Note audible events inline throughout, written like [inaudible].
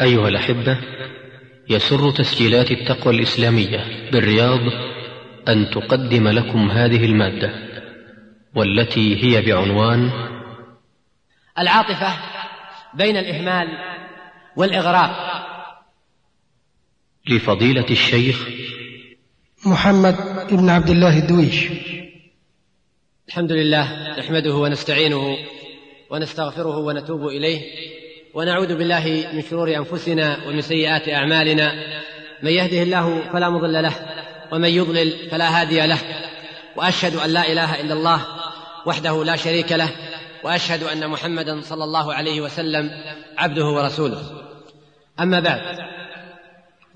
أيها الأحبة يسر تسجيلات التقوى الإسلامية بالرياض أن تقدم لكم هذه المادة والتي هي بعنوان العاطفة بين الإهمال والإغراق. لفضيلة الشيخ محمد بن عبد الله الدويش. الحمد لله نحمده ونستعينه ونستغفره ونتوب إليه. ونعوذ بالله من شرور أنفسنا ومن سيئات أعمالنا. من يهده الله فلا مضل له ومن يضلل فلا هادي له. وأشهد أن لا إله إلا الله وحده لا شريك له وأشهد أن محمدا صلى الله عليه وسلم عبده ورسوله. أما بعد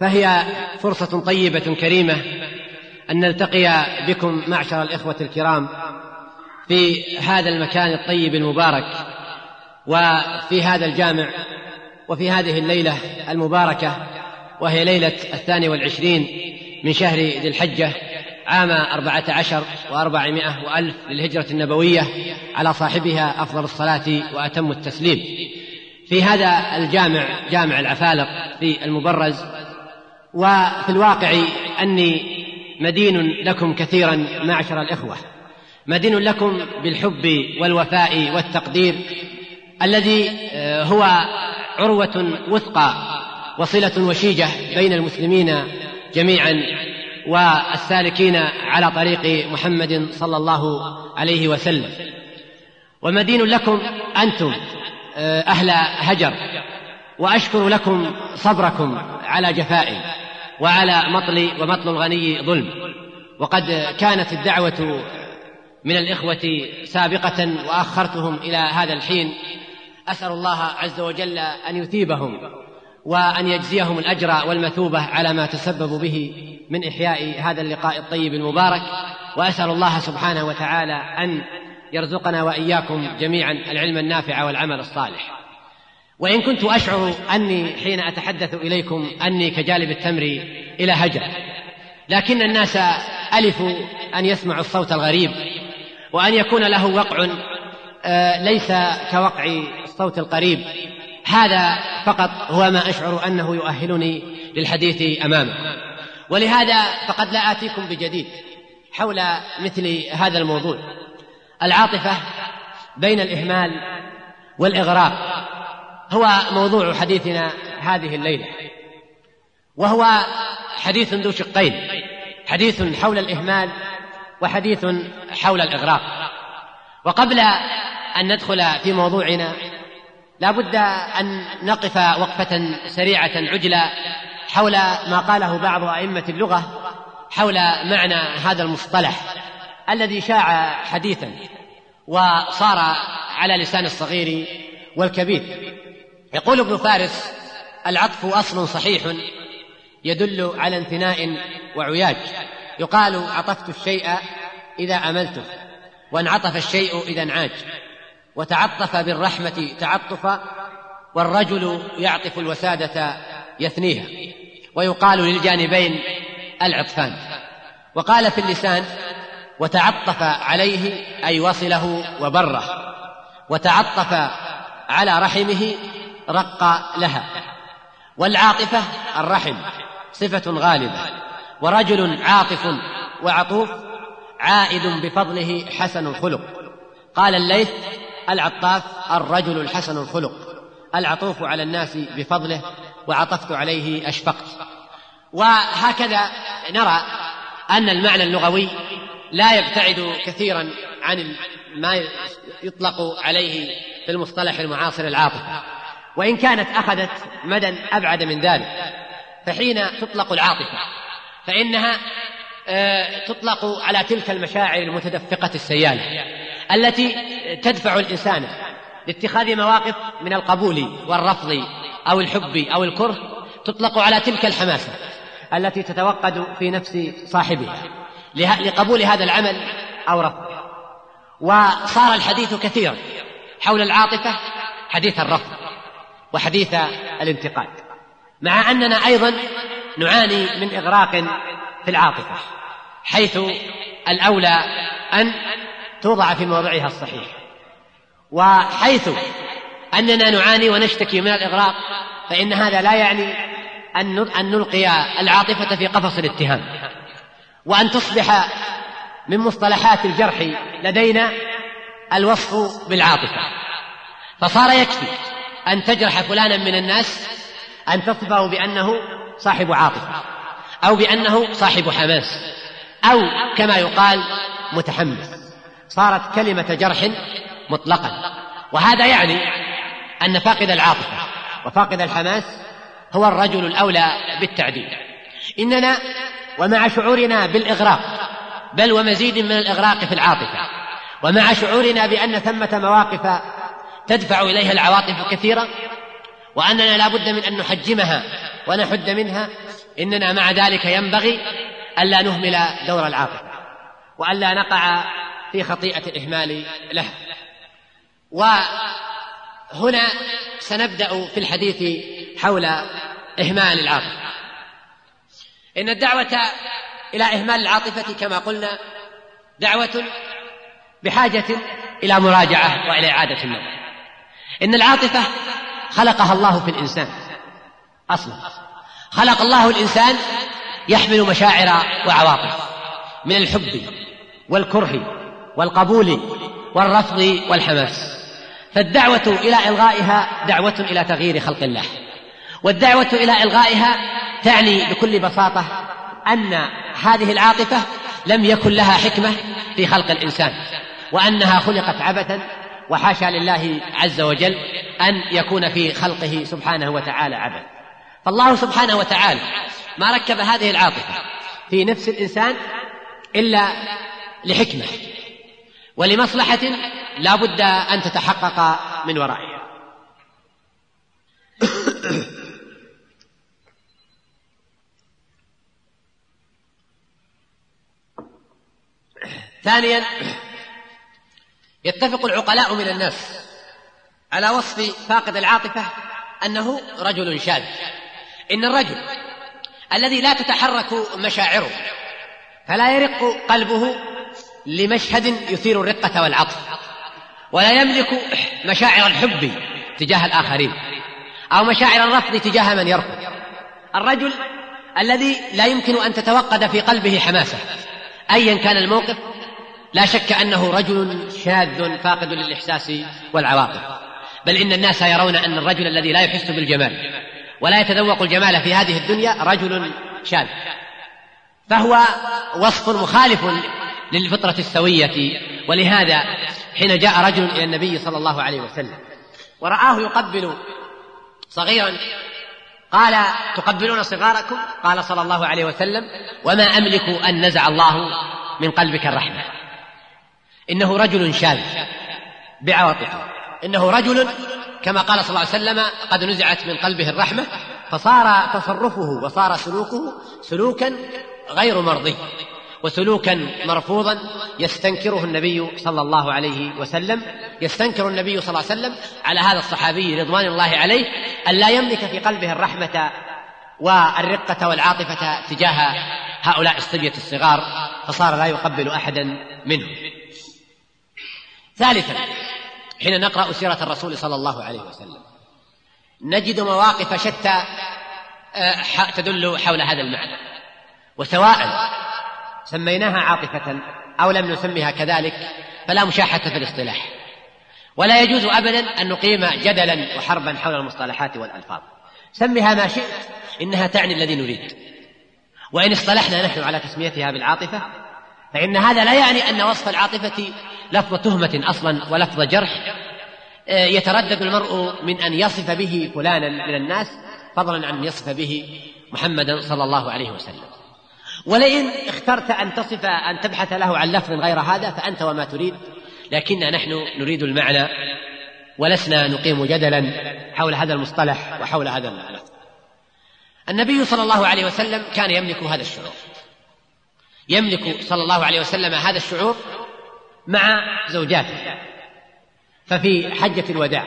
فهي فرصة طيبة كريمة أن نلتقي بكم معشر الإخوة الكرام في هذا المكان الطيب المبارك. وفي هذا الجامع وفي هذه الليلة المباركة وهي ليلة الثاني والعشرين من شهر ذي الحجة عام أربعة عشر وأربعمائة وألف للهجرة النبوية على صاحبها أفضل الصلاة وأتم التسليم. في هذا الجامع جامع العفالق في المبرز وفي الواقع أني مدين لكم كثيرا معشر الإخوة. مدين لكم بالحب والوفاء والتقدير الذي آه، هو عروة وثقى وصلة وشيجة بين المسلمين جميعا والسالكين على طريق محمد صلى الله عليه وسلم. ومدين لكم أنتم آه، أهل هجر وأشكر لكم صبركم على جفائي وعلى مطل ومطل الغني ظلم. وقد كانت الدعوة من الإخوة سابقة وأخرتهم إلى هذا الحين أسأل الله عز وجل أن يثيبهم وأن يجزيهم الأجر والمثوبة على ما تسببوا به من إحياء هذا اللقاء الطيب المبارك. وأسأل الله سبحانه وتعالى أن يرزقنا وإياكم جميعا العلم النافع والعمل الصالح. وإن كنت أشعر أني حين أتحدث إليكم أني كجالب التمر إلى هجر لكن الناس ألفوا أن يسمعوا الصوت الغريب وأن يكون له وقع آه، ليس كوقع الصوت القريب. هذا فقط هو ما أشعر أنه يؤهلني للحديث أمامه. ولهذا فقد لا آتيكم بجديد حول مثل هذا الموضوع. العاطفة بين الإهمال والإغراق هو موضوع حديثنا هذه الليلة. وهو حديث ذو شقين حديث حول الإهمال وحديث حول الإغراق. وقبل أن ندخل في موضوعنا لا بد أن نقف وقفة سريعة عجله حول ما قاله بعض أئمة اللغة حول معنى هذا المصطلح الذي شاع حديثا وصار على لسان الصغير والكبير. يقول ابن فارس العطف أصل صحيح يدل على انثناء وعياج. يقال عطفت الشيء إذا أملته وانعطف الشيء إذا انعاج. وتعطف بالرحمة تعطفا والرجل يعطف الوسادة يثنيها ويقال للجانبين العطفان. وقال في اللسان وتعطف عليه أي وصله وبره وتعطف على رحمه رق لها. والعاطفة الرحم صفة غالبة. ورجل عاطف وعطوف عائد بفضله حسن الخلق. قال الليث العطاف الرجل الحسن الخلق. العطوف على الناس بفضله وعطفت عليه أشفقت. وهكذا نرى أن المعنى اللغوي لا يبتعد كثيرا عن ما يطلق عليه في المصطلح المعاصر العاطفه وإن كانت أخذت مدى أبعد من ذلك فحين تطلق العاطفة فإنها آه، تطلق على تلك المشاعر المتدفقة السيالة. التي تدفع الإنسان لاتخاذ مواقف من القبول والرفض أو الحب أو الكره تطلق على تلك الحماسة التي تتوقد في نفس صاحبها لقبول هذا العمل أو رفضه. وصار الحديث كثيرا حول العاطفة حديث الرفض وحديث الانتقاد مع أننا أيضا نعاني من إغراق في العاطفة حيث الأولى أن توضع في موضعها الصحيح. وحيث أننا نعاني ونشتكي من الإغراق فإن هذا لا يعني أن نلقي العاطفة في قفص الاتهام. وأن تصبح من مصطلحات الجرح لدينا الوصف بالعاطفة. فصار يكفي أن تجرح فلانا من الناس أن تصفه بأنه صاحب عاطفة أو بأنه صاحب حماس أو كما يقال متحمس. صارت كلمة جرح مطلقا. وهذا يعني أن فاقد العاطفة وفاقد الحماس هو الرجل الأولى بالتعديل. إننا ومع شعورنا بالإغراق بل ومزيد من الإغراق في العاطفة ومع شعورنا بأن ثمة مواقف تدفع إليها العواطف كثيرة وأننا لا بد من أن نحجمها ونحد منها إننا مع ذلك ينبغي ألا نهمل دور العاطفة وألا نقع في خطيئة الإهمال لها وهنا سنبدأ في الحديث حول إهمال العاطفة. إن الدعوة إلى إهمال العاطفة كما قلنا دعوة بحاجة إلى مراجعة وإلى إعادة النظر إن العاطفة خلقها الله في الإنسان أصلا. خلق الله الإنسان يحمل مشاعر وعواطف من الحب والكره والقبول والرفض والحماس. فالدعوة إلى إلغائها دعوة إلى تغيير خلق الله. والدعوة إلى إلغائها تعني بكل بساطة أن هذه العاطفة لم يكن لها حكمة في خلق الإنسان وأنها خلقت عبثا وحاشا لله عز وجل أن يكون في خلقه سبحانه وتعالى عبث فالله سبحانه وتعالى ما ركب هذه العاطفة في نفس الإنسان إلا لحكمة. ولمصلحة لا بد أن تتحقق من ورائها ثانيا يتفق العقلاء من الناس على وصف فاقد العاطفة أنه رجل شاذ. إن الرجل الذي لا تتحرك مشاعره فلا يرق قلبه لمشهد يثير الرقة والعطف ولا يملك مشاعر الحب تجاه الآخرين أو مشاعر الرفض تجاه من يرفض الرجل الذي لا يمكن أن تتوقد في قلبه حماسة أيا كان الموقف لا شك أنه رجل شاذ فاقد للإحساس والعواطف. بل إن الناس يرون أن الرجل الذي لا يحس بالجمال ولا يتذوق الجمال في هذه الدنيا رجل شاذ. فهو وصف مخالف للفطرة السوية. ولهذا حين جاء رجل إلى النبي صلى الله عليه وسلم ورآه يقبل صغيرا قال تقبلون صغاركم؟ قال صلى الله عليه وسلم وما أملك أن نزع الله من قلبك الرحمة. إنه رجل شاذ بعواطفه. إنه رجل كما قال صلى الله عليه وسلم قد نزعت من قلبه الرحمة. فصار تصرفه وصار سلوكه سلوكا غير مرضي. وسلوكا مرفوضا يستنكره النبي صلى الله عليه وسلم يستنكر النبي صلى الله عليه وسلم على هذا الصحابي رضوان الله عليه أن لا يملك في قلبه الرحمة والرقة والعاطفة تجاه هؤلاء الصبية الصغار فصار لا يقبل أحدا منهم. ثالثا حين نقرأ سيرة الرسول صلى الله عليه وسلم نجد مواقف شتى آه، تدل حول هذا المعنى. وسواء سميناها عاطفة أو لم نسمها كذلك فلا مشاحة في الاصطلاح. ولا يجوز أبدا أن نقيم جدلا وحربا حول المصطلحات والألفاظ. سمها ما شئت إنها تعني الذي نريد. وإن اصطلحنا نحن على تسميتها بالعاطفة فإن هذا لا يعني أن وصف العاطفة لفظ تهمة أصلا ولفظ جرح. آه، يتردد المرء من أن يصف به فلانا من الناس فضلا عن أن يصف به محمدا صلى الله عليه وسلم. ولئن اخترت أن تصف أن تبحث له عن لفظ غير هذا فأنت وما تريد. لكننا نحن نريد المعنى ولسنا نقيم جدلا حول هذا المصطلح وحول هذا اللفظ النبي صلى الله عليه وسلم كان يملك هذا الشعور. يملك صلى الله عليه وسلم هذا الشعور مع زوجاته. ففي حجة الوداع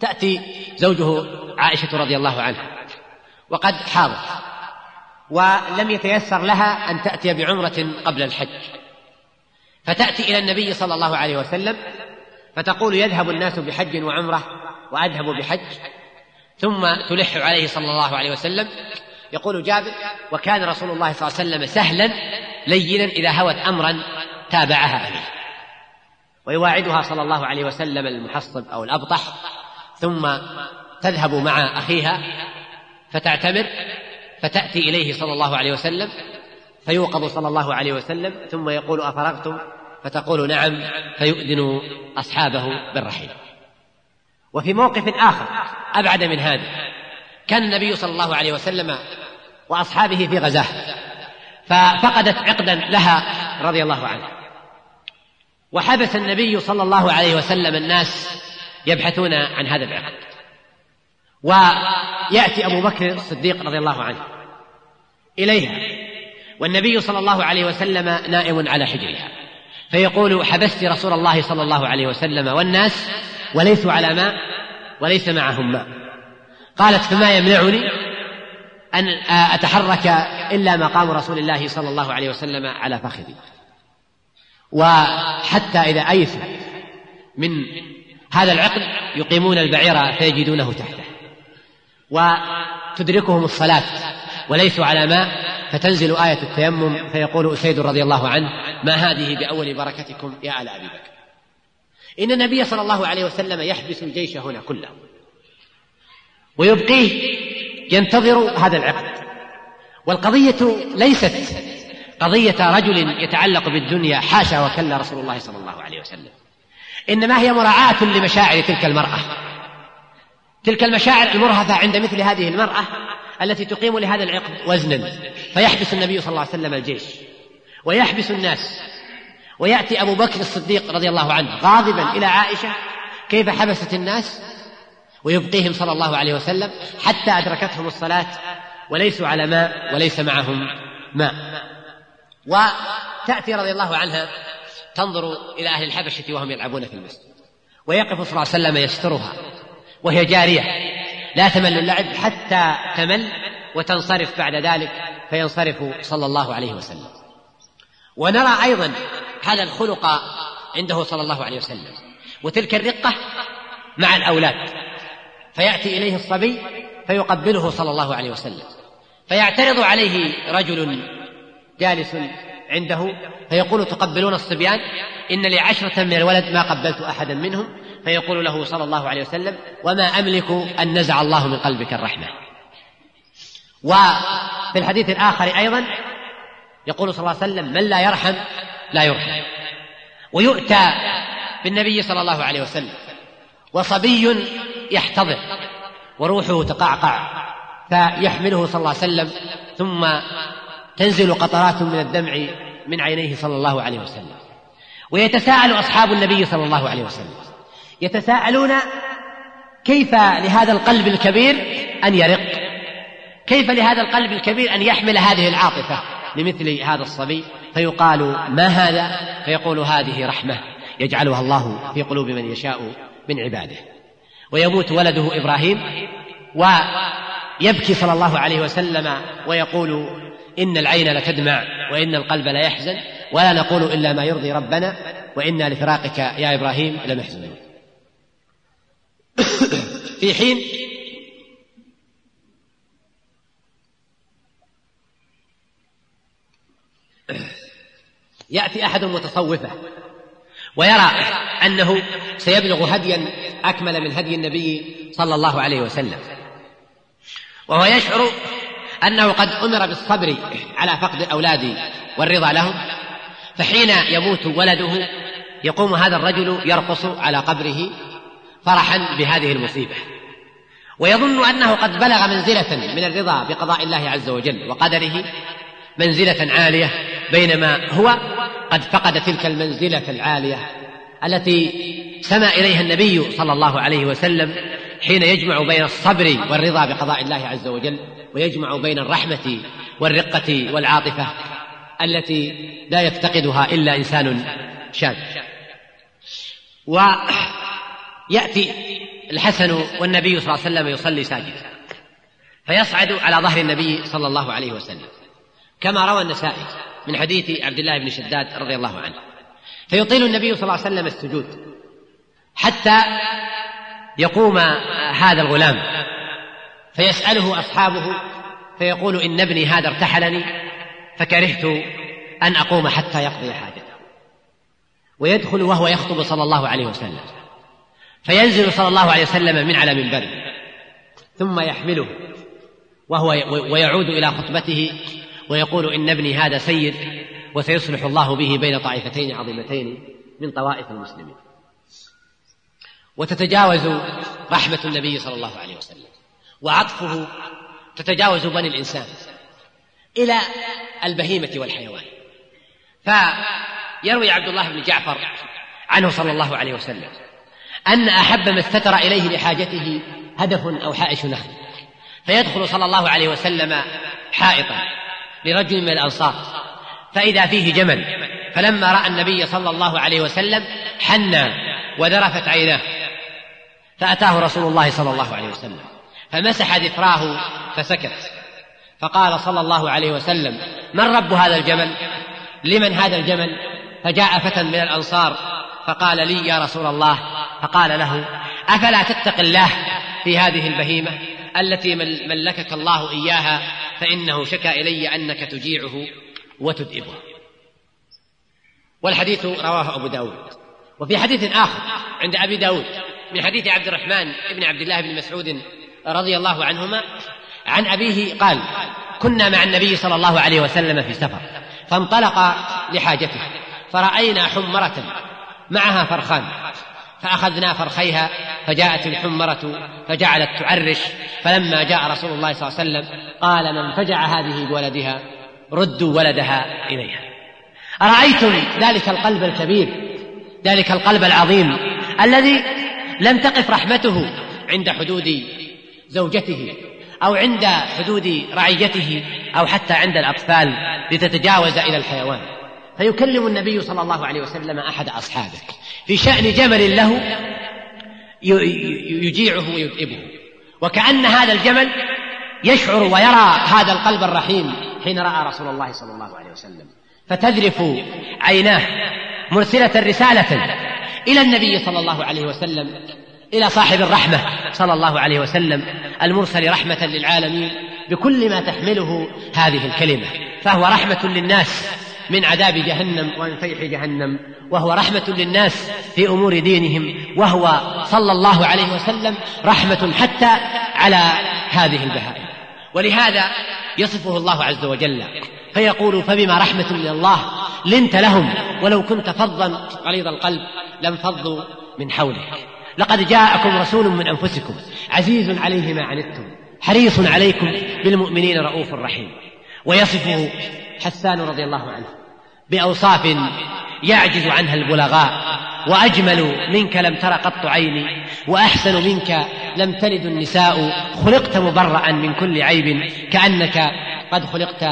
تأتي زوجه عائشة رضي الله عنها وقد حاضت. ولم يتيسر لها أن تأتي بعمرة قبل الحج. فتأتي إلى النبي صلى الله عليه وسلم فتقول يذهب الناس بحج وعمرة وأذهب بحج ثم تلح عليه صلى الله عليه وسلم. يقول جابر وكان رسول الله صلى الله عليه وسلم سهلا لينا إذا هوت أمرا تابعها أبيه. ويواعدها صلى الله عليه وسلم المحصب أو الأبطح ثم تذهب مع أخيها فتعتمر. فتأتي إليه صلى الله عليه وسلم فيوقظ صلى الله عليه وسلم ثم يقول أفرغتم؟ فتقول نعم فيؤذن أصحابه بالرحيل. وفي موقف آخر أبعد من هذا كان النبي صلى الله عليه وسلم وأصحابه في غزاة ففقدت عقدا لها رضي الله عنه وحبس النبي صلى الله عليه وسلم الناس يبحثون عن هذا العقد. ويأتي أبو بكر الصديق رضي الله عنه إليها والنبي صلى الله عليه وسلم نائم على حجرها فيقول حبست رسول الله صلى الله عليه وسلم والناس وليسوا على ماء وليس معهم ماء قالت فما يمنعني أن أتحرك إلا مقام رسول الله صلى الله عليه وسلم على فخذي. وحتى إذا أيسوا من هذا العقد يقيمون البعير فيجدونه تحته. وتدركهم الصلاة وليسوا على ماء فتنزل آية التيمم فيقول أسيد رضي الله عنه ما هذه بأول بركتكم يا آل أبي بكر؟ إن النبي صلى الله عليه وسلم يحبس الجيش هنا كله ويبقيه ينتظر هذا العقد. والقضية ليست قضية رجل يتعلق بالدنيا حاشا وكلا رسول الله صلى الله عليه وسلم. إنما هي مراعاة لمشاعر تلك المرأة. تلك المشاعر المرهفة عند مثل هذه المرأة التي تقيم لهذا العقد وزنا. فيحبس النبي صلى الله عليه وسلم الجيش ويحبس الناس ويأتي أبو بكر الصديق رضي الله عنه غاضبا إلى عائشة كيف حبست الناس؟ ويبقيهم صلى الله عليه وسلم حتى أدركتهم الصلاة وليسوا على ماء وليس معهم ماء. وتأتي رضي الله عنها تنظر إلى أهل الحبشة وهم يلعبون في المسجد ويقف صلى الله عليه وسلم يسترها. وهي جارية. لا تمل اللعب حتى تمل وتنصرف بعد ذلك فينصرف صلى الله عليه وسلم. ونرى أيضا هذا الخلق عنده صلى الله عليه وسلم. وتلك الرقة مع الأولاد. فيأتي إليه الصبي فيقبله صلى الله عليه وسلم. فيعترض عليه رجل جالس عنده فيقول تقبلون الصبيان إن لي عشرة من الولد ما قبلت أحدا منهم؟ فيقول له صلى الله عليه وسلم وما أملك أن نزع الله من قلبك الرحمة. وفي الحديث الآخر أيضا يقول صلى الله عليه وسلم من لا يرحم لا يرحم. ويؤتى بالنبي صلى الله عليه وسلم وصبي يحتضر وروحه تقعقع فيحمله صلى الله عليه وسلم ثم تنزل قطرات من الدمع من عينيه صلى الله عليه وسلم. ويتساءل أصحاب النبي صلى الله عليه وسلم يتساءلون كيف لهذا القلب الكبير أن يرق؟ كيف لهذا القلب الكبير أن يحمل هذه العاطفة؟ لمثل هذا الصبي فيقال ما هذا؟ فيقول هذه رحمة يجعلها الله في قلوب من يشاء من عباده. ويموت ولده إبراهيم ويبكي صلى الله عليه وسلم ويقول إن العين لتدمع وإن القلب لا يحزن ولا نقول إلا ما يرضي ربنا وإنا لفراقك يا إبراهيم لمحزونون [coughs] في حين يأتي أحد متصوفة ويرى أنه سيبلغ هديا أكمل من هدي النبي صلى الله عليه وسلم. وهو يشعر أنه قد أمر بالصبر على فقد الاولاد والرضا لهم فحين يموت ولده يقوم هذا الرجل يرقص على قبره فرحا بهذه المصيبة. ويظن أنه قد بلغ منزلة من الرضا بقضاء الله عز وجل وقدره منزلة عالية بينما هو قد فقد تلك المنزلة العالية التي سما إليها النبي صلى الله عليه وسلم حين يجمع بين الصبر والرضا بقضاء الله عز وجل ويجمع بين الرحمة والرقة والعاطفة التي لا يفتقدها إلا إنسان شاذ وياتي الحسن والنبي صلى الله عليه وسلم يصلي ساجدا فيصعد على ظهر النبي صلى الله عليه وسلم كما روى النسائي من حديث عبد الله بن شداد رضي الله عنه فيطيل النبي صلى الله عليه وسلم السجود حتى يقوم هذا الغلام فيسأله أصحابه فيقول إن ابني هذا ارتحلني فكرهت أن أقوم حتى يقضي حاجته ويدخل وهو يخطب صلى الله عليه وسلم. فينزل صلى الله عليه وسلم من على منبره ثم يحمله وهو ويعود إلى خطبته ويقول إن ابني هذا سيد وسيصلح الله به بين طائفتين عظيمتين من طوائف المسلمين. وتتجاوز رحمة النبي صلى الله عليه وسلم وعطفه تتجاوز بني الإنسان إلى البهيمة والحيوان. فيروي عبد الله بن جعفر عنه صلى الله عليه وسلم أن أحب ما استتر إليه لحاجته هدف أو حائش نخل فيدخل صلى الله عليه وسلم حائطا لرجل من الأنصار فإذا فيه جمل فلما رأى النبي صلى الله عليه وسلم حنى وذرفت عيناه فأتاه رسول الله صلى الله عليه وسلم فمسح ذكراه فسكت. فقال صلى الله عليه وسلم من رب هذا الجمل؟ لمن هذا الجمل؟ فجاء فتى من الأنصار فقال لي يا رسول الله فقال له أفلا تتق الله في هذه البهيمة التي ملكك الله إياها فإنه شكا إلي أنك تجيعه وتدئبه والحديث رواه أبو داود. وفي حديث آخر عند أبي داود من حديث عبد الرحمن بن عبد الله بن مسعود رضي الله عنهما عن أبيه قال كنا مع النبي صلى الله عليه وسلم في سفر فانطلق لحاجته فرأينا حمرة معها فرخان. فأخذنا فرخيها فجاءت الحمرة فجعلت تعرش. فلما جاء رسول الله صلى الله عليه وسلم قال من فجع هذه بولدها ردوا ولدها إليها. أرأيتم ذلك القلب الكبير ذلك القلب العظيم الذي لم تقف رحمته عند حدود زوجته أو عند حدود رعيته أو حتى عند الأطفال لتتجاوز إلى الحيوان؟ فيكلم النبي صلى الله عليه وسلم أحد أصحابه في شأن جمل له يجيعه ويذئبه وكأن هذا الجمل يشعر ويرى هذا القلب الرحيم حين رأى رسول الله صلى الله عليه وسلم. فتذرف عيناه مرسلة رسالة إلى النبي صلى الله عليه وسلم إلى صاحب الرحمة صلى الله عليه وسلم المرسل رحمة للعالمين بكل ما تحمله هذه الكلمة. فهو رحمة للناس. من عذاب جهنم ومن فيح جهنم وهو رحمة للناس في أمور دينهم وهو صلى الله عليه وسلم رحمة حتى على هذه البهائم. ولهذا يصفه الله عز وجل فيقول فبما رحمة من الله لنت لهم ولو كنت فظا غليظ القلب لانفضوا من حولك. لقد جاءكم رسول من أنفسكم عزيز عليه ما عنتم حريص عليكم بالمؤمنين رؤوف رحيم. ويصفه حسان رضي الله عنه بأوصاف يعجز عنها البلغاء وأجمل منك لم تر قط عيني وأحسن منك لم تلد النساء خلقت مبرأ من كل عيب كأنك قد خلقت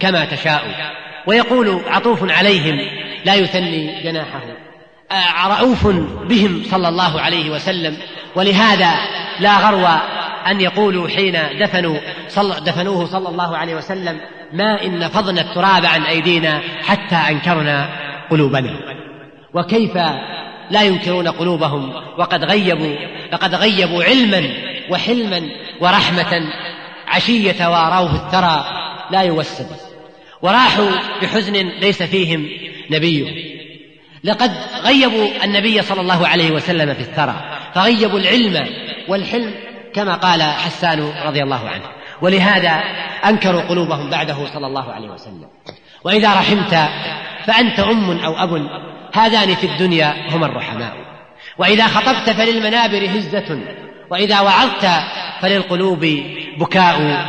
كما تشاء. ويقول عطوف عليهم لا يثني جناحه. رؤوف بهم صلى الله عليه وسلم ولهذا لا غرو أن يقولوا حين دفنوا صل دفنوه صلى الله عليه وسلم ما إن نفضنا التراب عن أيدينا حتى أنكرنا قلوبنا. وكيف لا ينكرون قلوبهم؟ وقد غيبوا لقد غيبوا علما وحلما ورحمة. عشية وأروه الثرى لا يوسد وراحوا بحزن ليس فيهم نبيه لقد غيبوا النبي صلى الله عليه وسلم في الثرى فغيبوا العلم والحلم كما قال حسان رضي الله عنه. ولهذا أنكروا قلوبهم بعده صلى الله عليه وسلم. وإذا رحمت فأنت أم أو أب هذان في الدنيا هما الرحماء. وإذا خطبت فللمنابر هزة وإذا وعظت فللقلوب بكاء.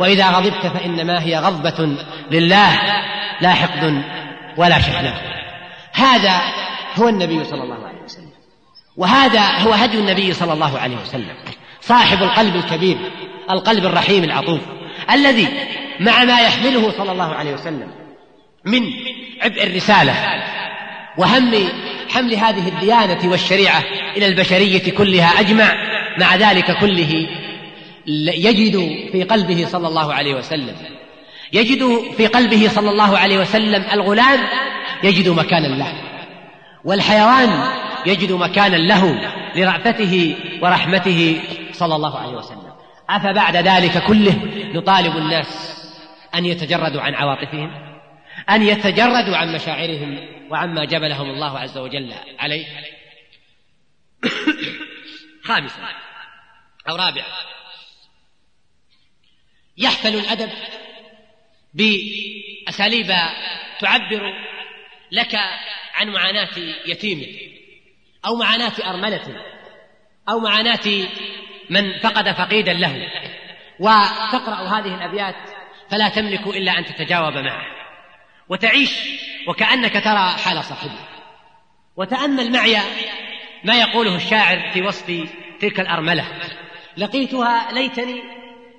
وإذا غضبت فإنما هي غضبة لله لا حقد ولا شحناء. هذا هو النبي صلى الله عليه وسلم. وهذا هو هدي النبي صلى الله عليه وسلم. صاحب القلب الكبير. القلب الرحيم العطوف الذي مع ما يحمله صلى الله عليه وسلم من عبء الرسالة وهم حمل هذه الديانة والشريعة إلى البشرية كلها أجمع مع ذلك كله يجد في قلبه صلى الله عليه وسلم يجد في قلبه صلى الله عليه وسلم الغلام يجد مكانا له والحيوان يجد مكانا له لرأفته ورحمته صلى الله عليه وسلم. أفبعد ذلك كله نطالب الناس أن يتجردوا عن عواطفهم أن يتجردوا عن مشاعرهم وعما جبلهم الله عز وجل عليه. [coughs] خامسا أو رابعا يحفل الأدب بأساليب تعبر لك عن معاناة يتيم أو معاناة أرملة أو معاناة من فقد فقيدا له وتقرأ هذه الأبيات فلا تملك إلا أن تتجاوب معه. وتعيش وكأنك ترى حال صاحبه. وتأمل معي ما يقوله الشاعر في وصف تلك الأرملة. لقيتها ليتني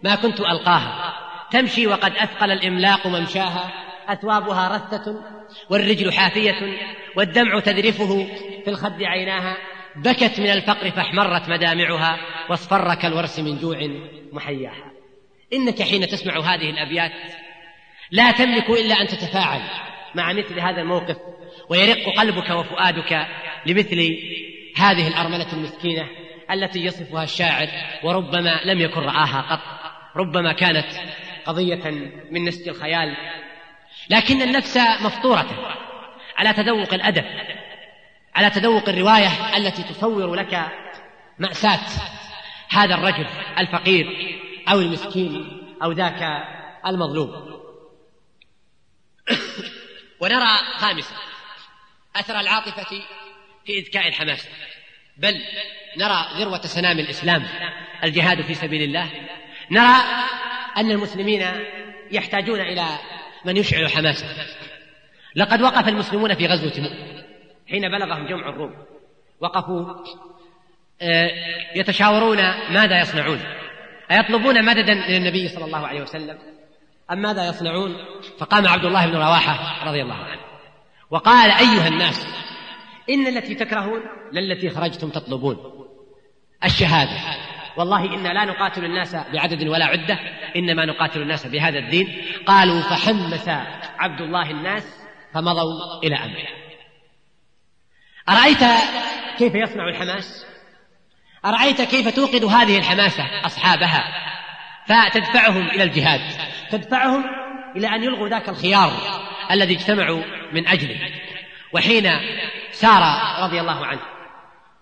ما كنت ألقاها. تمشي وقد أثقل الإملاق ممشاها. أثوابها رثة والرجل حافية والدمع تذرفه في الخد عيناها. بكت من الفقر فاحمرت مدامعها واصفر كالورس من جوع محياها. إنك حين تسمع هذه الأبيات لا تملك إلا أن تتفاعل مع مثل هذا الموقف ويرق قلبك وفؤادك لمثل هذه الأرملة المسكينة التي يصفها الشاعر وربما لم يكن رآها قط ربما كانت قضية من نسج الخيال. لكن النفس مفطورة على تذوق الأدب على تذوق الرواية التي تصور لك مأساة هذا الرجل الفقير أو المسكين أو ذاك المظلوم. [coughs] ونرى خامسا أثر العاطفة في إذكاء الحماس. بل نرى ذروة سنام الإسلام الجهاد في سبيل الله. نرى أن المسلمين يحتاجون إلى من يشعل حماسة لقد وقف المسلمون في مؤتة حين بلغهم جمع الروم. وقفوا آه، يتشاورون ماذا يصنعون. أيطلبون مددا من النبي صلى الله عليه وسلم. أم ماذا يصنعون؟ فقام عبد الله بن رواحة رضي الله عنه. وقال أيها الناس إن التي تكرهون للتي خرجتم تطلبون. الشهادة. والله إنا لا نقاتل الناس بعدد ولا عدة إنما نقاتل الناس بهذا الدين. قالوا فحمس عبد الله الناس فمضوا إلى أمره. أرأيت كيف يصنع الحماس؟ أرأيت كيف توقد هذه الحماسة أصحابها؟ فتدفعهم إلى الجهاد. تدفعهم إلى أن يلغوا ذاك الخيار الذي اجتمعوا من أجله. وحين سار رضي الله عنه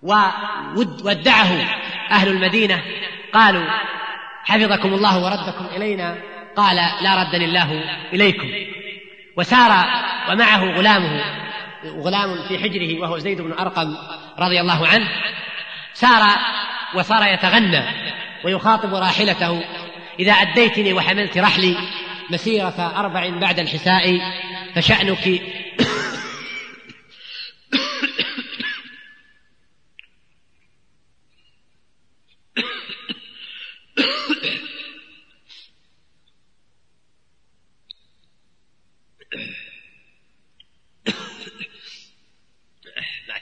وودعه أهل المدينة قالوا حفظكم الله وردكم إلينا. قال لا ردني الله إليكم. وسار ومعه غلامه غلام في حجره وهو زيد بن أرقم رضي الله عنه سار وصار يتغنى ويخاطب راحلته إذا أديتني وحملت رحلي مسيرة أربع بعد الحساء فشأنك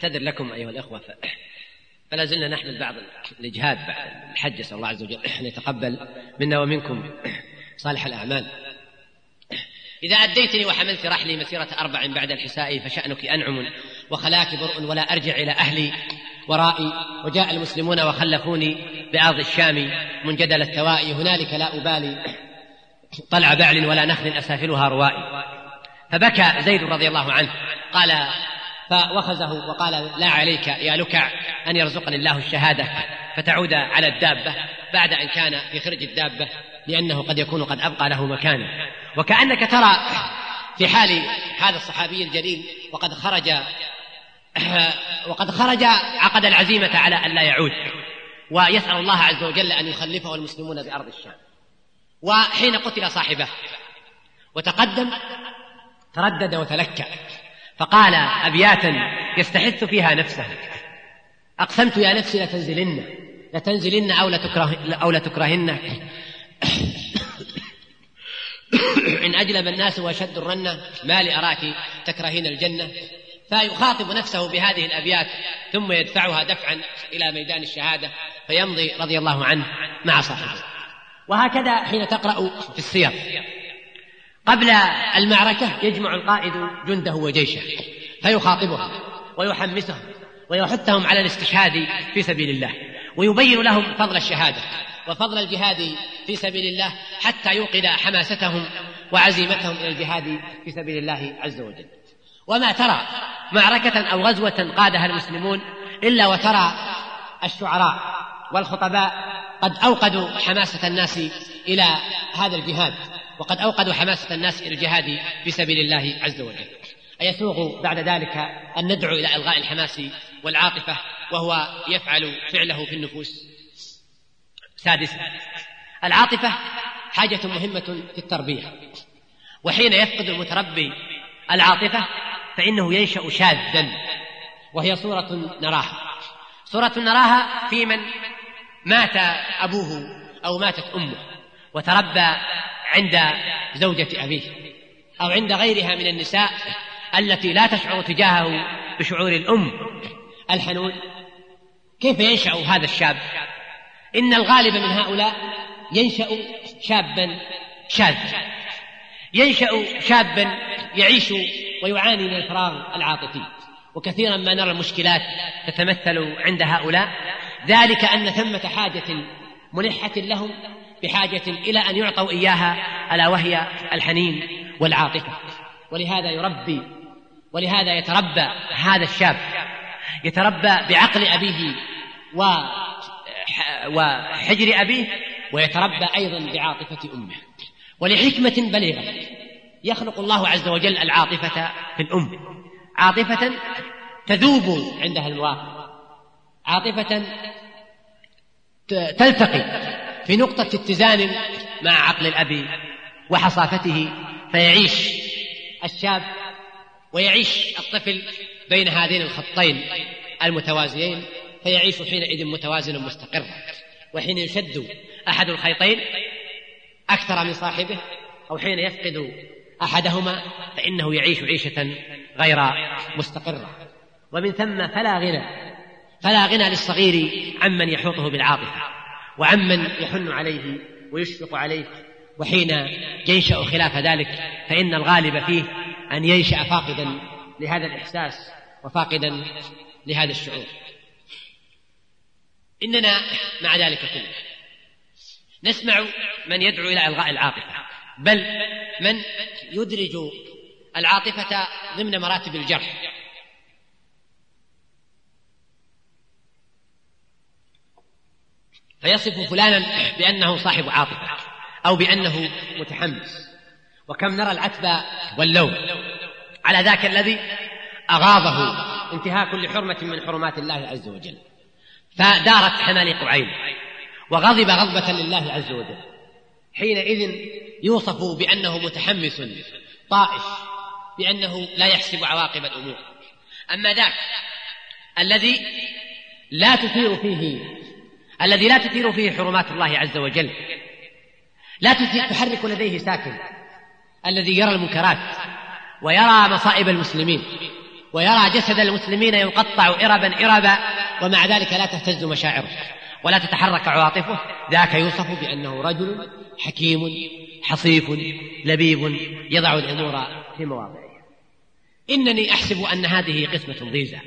نعتذر لكم أيها الأخوة فلا زلنا نحمل بعض الإجهاد بعد الحج نسأل الله عز وجل أن يتقبل منا ومنكم صالح الأعمال. إذا أديتني وحملت رحلي مسيرة أربع بعد الحساء فشأنك أنعم وخلاك برء ولا أرجع إلى أهلي ورائي. وجاء المسلمون وخلفوني بأرض الشام منجدل التوائي هنالك لا أبالي طلع بعل ولا نخل أسافلها روائي. فبكى زيد رضي الله عنه قال فوخزه وقال لا عليك يا لكع أن يرزقني الله الشهادة فتعود على الدابة بعد أن كان في خرج الدابة لأنه قد يكون قد أبقى له مكانا وكأنك ترى في حال هذا الصحابي الجليل وقد خرج [clears throat] وقد خرج عقد العزيمة على أن لا يعود. ويسأل الله عز وجل أن يخلفه المسلمون بأرض الشام. وحين قتل صاحبه وتقدم تردد وتلكأ. فقال أبياتا يستحث فيها نفسه أقسمت يا نفسي لتنزلن لتنزلن أو لتكره أو لتكرهن. [coughs] إن أجلب الناس وشد الرنة ما لأراك تكرهين الجنة. فيخاطب نفسه بهذه الأبيات ثم يدفعها دفعا إلى ميدان الشهادة فيمضي رضي الله عنه مع صاحبه وهكذا حين تقرأ في السير. قبل المعركة يجمع القائد جنده وجيشه فيخاطبهم ويحمسهم ويحثهم على الاستشهاد في سبيل الله ويبين لهم فضل الشهادة وفضل الجهاد في سبيل الله حتى يوقد حماستهم وعزيمتهم إلى الجهاد في سبيل الله عز وجل. وما ترى معركة أو غزوة قادها المسلمون إلا وترى الشعراء والخطباء قد أوقدوا حماسة الناس إلى هذا الجهاد. وقد أوقدوا حماسة الناس إلى الجهاد في سبيل الله عز وجل. أيسوغ بعد ذلك أن ندعو إلى إلغاء الحماس والعاطفة وهو يفعل فعله في النفوس. سادسا العاطفة حاجة مهمة في التربية. وحين يفقد المتربي العاطفة فإنه ينشأ شاذا وهي صورة نراها. صورة نراها في من مات أبوه أو ماتت أمه وتربى عند زوجة أبيه أو عند غيرها من النساء التي لا تشعر تجاهه بشعور الأم. الحنون كيف ينشأ هذا الشاب؟ إن الغالب من هؤلاء ينشأ شابا شاذا. ينشأ شابا يعيش ويعاني من الفراغ العاطفي. وكثيرا ما نرى المشكلات تتمثل عند هؤلاء. ذلك أن ثمة حاجة ملحة لهم بحاجة إلى أن يعطوا إياها ألا وهي الحنين والعاطفة. ولهذا يربي ولهذا يتربى هذا الشاب. يتربى بعقل أبيه وحجر أبيه ويتربى أيضا بعاطفة أمه. ولحكمة بليغة يخلق الله عز وجل العاطفة في الأم. عاطفة تذوب عندها المواقف عاطفة تلتقي. في نقطة اتزان مع عقل الأب وحصافته فيعيش الشاب ويعيش الطفل بين هذين الخطين المتوازيين فيعيش حينئذ متوازنا مستقرا وحين يشد أحد الخيطين أكثر من صاحبه أو حين يفقد أحدهما فإنه يعيش عيشة غير مستقرة. ومن ثم فلا غنى فلا غنى للصغير عمن يحوطه بالعاطفة. وعمن يحن عليه ويشفق عليه وحين ينشأ خلاف ذلك فإن الغالب فيه أن ينشأ فاقدا لهذا الإحساس وفاقدا لهذا الشعور. إننا مع ذلك كله. نسمع من يدعو إلى إلغاء العاطفة بل من يدرج العاطفة ضمن مراتب الجرح. فيصف فلانا بأنه صاحب عاطفة أو بأنه متحمس. وكم نرى العتب واللوم. على ذاك الذي أغاضه انتهاك لحرمة من حرمات الله عز وجل. فدارت حماليق عينه وغضب غضبة لله عز وجل. حينئذ يوصف بأنه متحمس طائش بأنه لا يحسب عواقب الأمور. أما ذاك الذي لا تثير فيه الذي لا تثير فيه حرمات الله عز وجل. لا تحرك لديه ساكن. الذي يرى المنكرات ويرى مصائب المسلمين ويرى جسد المسلمين يقطع إربا إربا ومع ذلك لا تهتز مشاعره ولا تتحرك عواطفه. ذاك يوصف بأنه رجل حكيم حصيف لبيب يضع الأمور في مواضعها إنني أحسب أن هذه قسمة ضيزة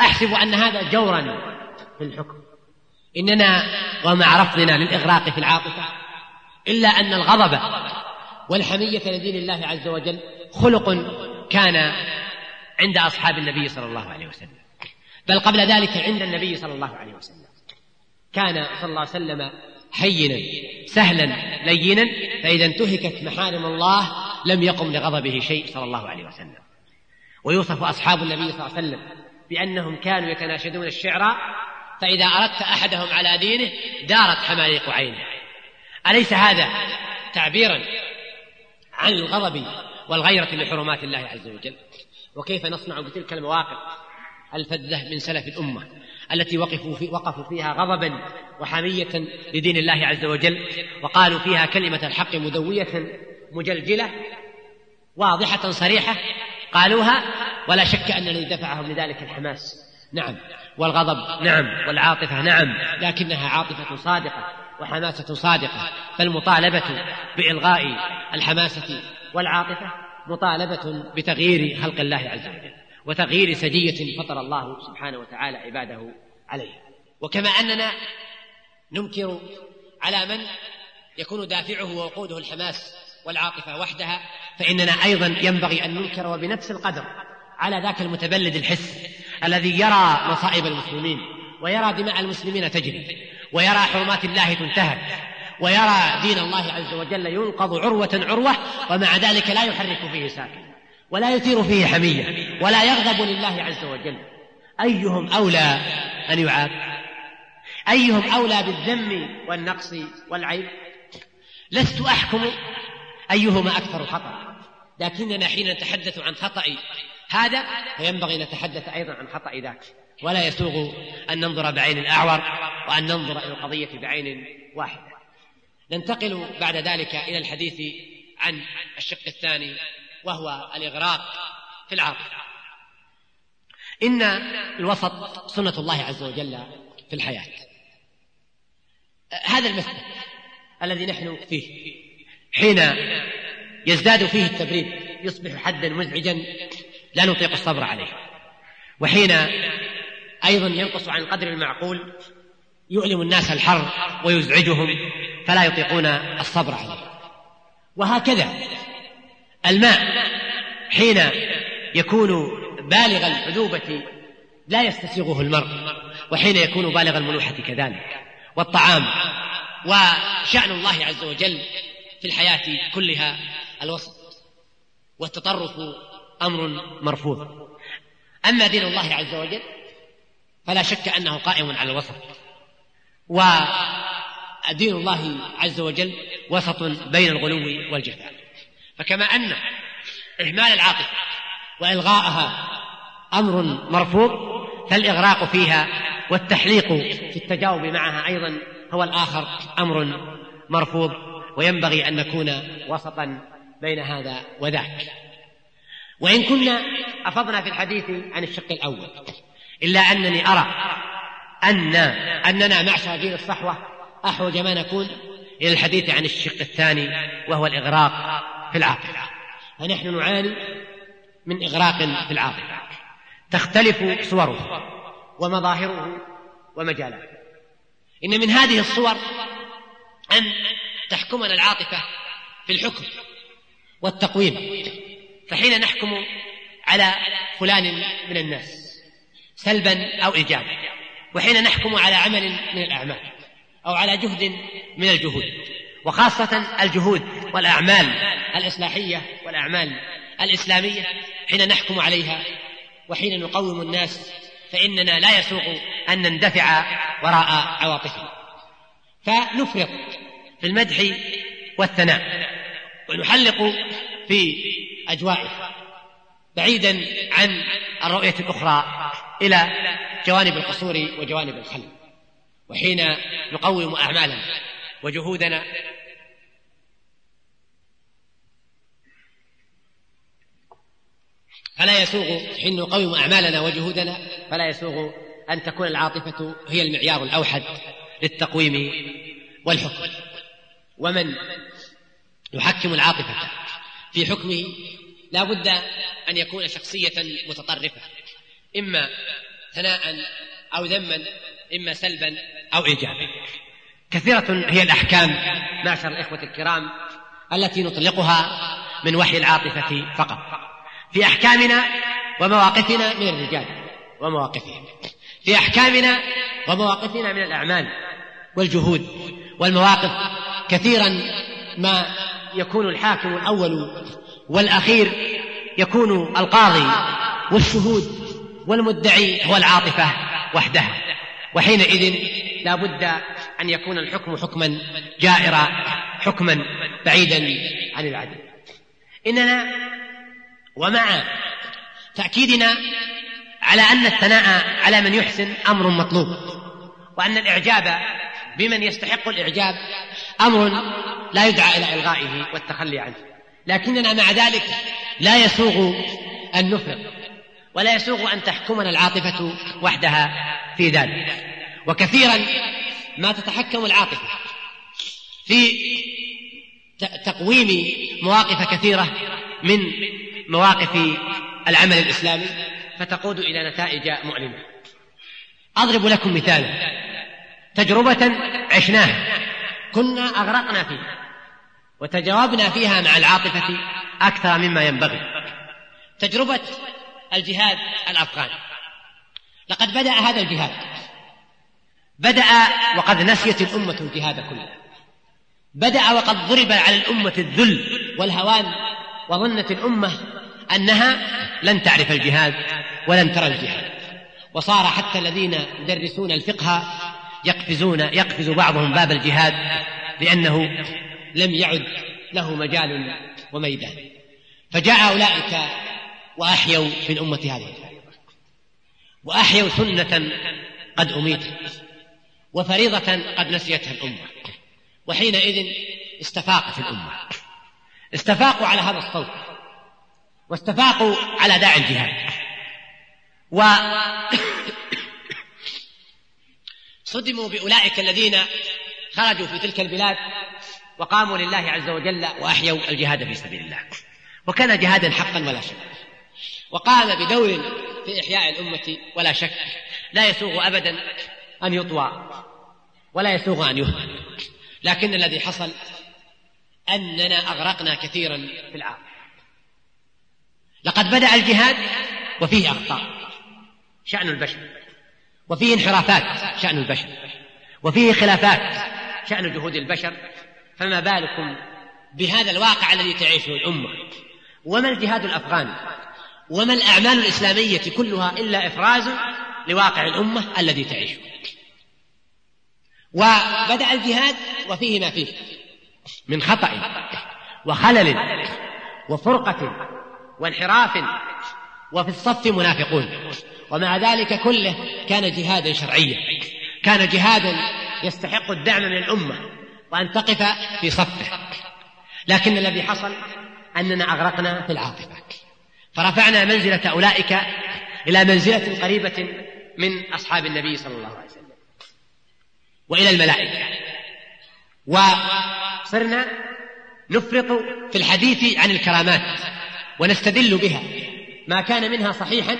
أحسب أن هذا جورا في الحكم. إننا ومع رفضنا للإغراق في العاطفة إلا أن الغضب والحمية لدين الله عز وجل خلق كان عند أصحاب النبي صلى الله عليه وسلم. بل قبل ذلك عند النبي صلى الله عليه وسلم. كان صلى الله عليه وسلم هينا سهلا لينا فإذا انتهكت محارم الله لم يقم لغضبه شيء صلى الله عليه وسلم. ويوصف أصحاب النبي صلى الله عليه وسلم بأنهم كانوا يتناشدون الشعر فإذا أردت أحدهم على دينه دارت حماليق عينه. أليس هذا تعبيرا عن الغضب والغيرة لحرمات الله عز وجل؟ وكيف نصنع بتلك المواقف الفذة من سلف الأمة التي وقفوا, في وقفوا فيها غضبا وحمية لدين الله عز وجل وقالوا فيها كلمة الحق مدوية مجلجلة واضحة صريحة قالوها ولا شك أن الذي دفعهم لذلك الحماس. نعم. والغضب نعم. والعاطفة نعم. لكنها عاطفة صادقة وحماسة صادقة. فالمطالبة بإلغاء الحماسة والعاطفة مطالبة بتغيير خلق الله عز وجل وتغيير سجية فطر الله سبحانه وتعالى عباده عليها وكما أننا ننكر على من يكون دافعه ووقوده الحماس والعاطفة وحدها فإننا أيضا ينبغي أن ننكر وبنفس القدر على ذاك المتبلد الحس الذي يرى مصائب المسلمين ويرى دماء المسلمين تجري ويرى حرمات الله تنتهك ويرى دين الله عز وجل ينقض عروة عروة ومع ذلك لا يحرك فيه ساكن ولا يثير فيه حمية ولا يغضب لله عز وجل. أيهم أولى أن يعاب أيهم أولى بالذم والنقص والعيب؟ لست أحكم أيهما أكثر خطأ لكننا حين نتحدث عن خطأ هذا فينبغي نتحدث أيضا عن خطأ ذاك. ولا يسوغ أن ننظر بعين الأعور وأن ننظر إلى القضية بعين واحدة. ننتقل بعد ذلك إلى الحديث عن الشق الثاني وهو الإغراق في العاطفة إن الوسط سنة الله عز وجل في الحياة. هذا المسلك الذي نحن فيه. حين يزداد فيه التبريد يصبح حدا مزعجا لا نطيق الصبر عليه. وحين أيضا ينقص عن قدر المعقول يؤلم الناس الحر ويزعجهم فلا يطيقون الصبر عليه. وهكذا الماء حين يكون بالغ العذوبة لا يستسيغه المرء وحين يكون بالغ الملوحة كذلك. والطعام وشأن الله عز وجل في الحياة كلها الوسط والتطرف أمر مرفوض. أما دين الله عز وجل فلا شك أنه قائم على الوسط. ودين الله عز وجل وسط بين الغلو والجفاء فكما أن إهمال العاطفة وإلغاءها أمر مرفوض فالإغراق فيها والتحليق في التجاوب معها أيضا هو الآخر أمر مرفوض وينبغي أن نكون وسطا بين هذا وذاك. وإن كنا أفضنا في الحديث عن الشق الأول إلا أنني أرى أن أننا معشر دين الصحوة أحوج ما نكون إلى الحديث عن الشق الثاني وهو الإغراق في العاطفة. فنحن نعاني من إغراق في العاطفة. تختلف صوره ومظاهره ومجالاته. إن من هذه الصور أن تحكمنا العاطفة في الحكم والتقويم. فحين نحكم على فلان من الناس سلبا أو إيجابا وحين نحكم على عمل من الأعمال أو على جهد من الجهود وخاصة الجهود والأعمال الإصلاحية والأعمال الإسلامية حين نحكم عليها وحين نقوم الناس فإننا لا يسوق أن نندفع وراء عواطفهم. فنفرط في المدح والثناء ونحلق في أجوائه بعيدا عن الرؤية الأخرى إلى جوانب القصور وجوانب الخل وحين نقوم أعمالنا وجهودنا فلا يسوغ حين نقوم أعمالنا وجهودنا فلا يسوغ أن تكون العاطفة هي المعيار الأوحد للتقويم والحكم. ومن يحكم العاطفة في حكمه لا بد أن يكون شخصية متطرفة إما ثناء أو ذما إما سلبا أو إيجابا. كثيرة هي الأحكام معشر الإخوة الكرام التي نطلقها من وحي العاطفة فقط. في أحكامنا ومواقفنا من الرجال ومواقفهم. في أحكامنا ومواقفنا من الأعمال والجهود والمواقف كثيرا ما يكون الحاكم الأول والأخير يكون القاضي والشهود والمدعي هو العاطفة وحدها. وحينئذ لا بد أن يكون الحكم حكما جائرا حكما بعيدا عن العدل. إننا ومع تأكيدنا على أن الثناء على من يحسن أمر مطلوب وأن الإعجاب بمن يستحق الإعجاب أمر لا يدعى إلى إلغائه والتخلي عنه. لكننا مع ذلك لا يسوغ أن نفرط ولا يسوغ أن تحكمنا العاطفة وحدها في ذلك. وكثيرا ما تتحكم العاطفة في تقويم مواقف كثيرة من مواقف العمل الإسلامي فتقود إلى نتائج مؤلمة. أضرب لكم مثالا. تجربة عشناها. كنا أغرقنا فيها وتجاوبنا فيها مع العاطفة أكثر مما ينبغي. تجربة الجهاد الأفغاني لقد بدأ هذا الجهاد. بدأ وقد نسيت الأمة الجهاد كله. بدأ وقد ضرب على الأمة الذل والهوان وظنت الأمة أنها لن تعرف الجهاد ولن ترى الجهاد. وصار حتى الذين يدرسون الفقه يقفزون يقفز بعضهم باب الجهاد لأنه لم يعد له مجال وميدان. فجاء أولئك وأحيوا في الأمة هذه. وأحيوا سنة قد أميتت وفريضة قد نسيتها الأمة. وحينئذ استفاقت الأمة. استفاقوا على هذا الصوت. واستفاقوا على داعي الجهاد. و صدموا بأولئك الذين خرجوا في تلك البلاد وقاموا لله عز وجل وأحيوا الجهاد في سبيل الله. وكان جهادا حقا ولا شك. وقام بدور في إحياء الأمة ولا شك. لا يسوغ أبدا أن يطوى ولا يسوغ أن يهمل. لكن الذي حصل أننا أغرقنا كثيرا في العام لقد بدأ الجهاد وفيه أخطاء. شأن البشر. وفيه انحرافات شأن البشر وفيه خلافات شأن جهود البشر. فما بالكم بهذا الواقع الذي تعيشه الأمة؟ وما الجهاد الأفغاني؟ وما الأعمال الإسلامية كلها إلا إفراز لواقع الأمة الذي تعيشه؟ وبدأ الجهاد وفيه ما فيه من خطأ وخلل وفرقة وانحراف وفي الصف منافقون. ومع ذلك كله كان جهادا شرعيا. كان جهادا يستحق الدعم من الأمة وأن تقف في صفه لكن الذي حصل أننا أغرقنا في العاطفة. فرفعنا منزلة أولئك إلى منزلة قريبة من أصحاب النبي صلى الله عليه وسلم وإلى الملائكة. وصرنا نفرط في الحديث عن الكرامات ونستدل بها. ما كان منها صحيحا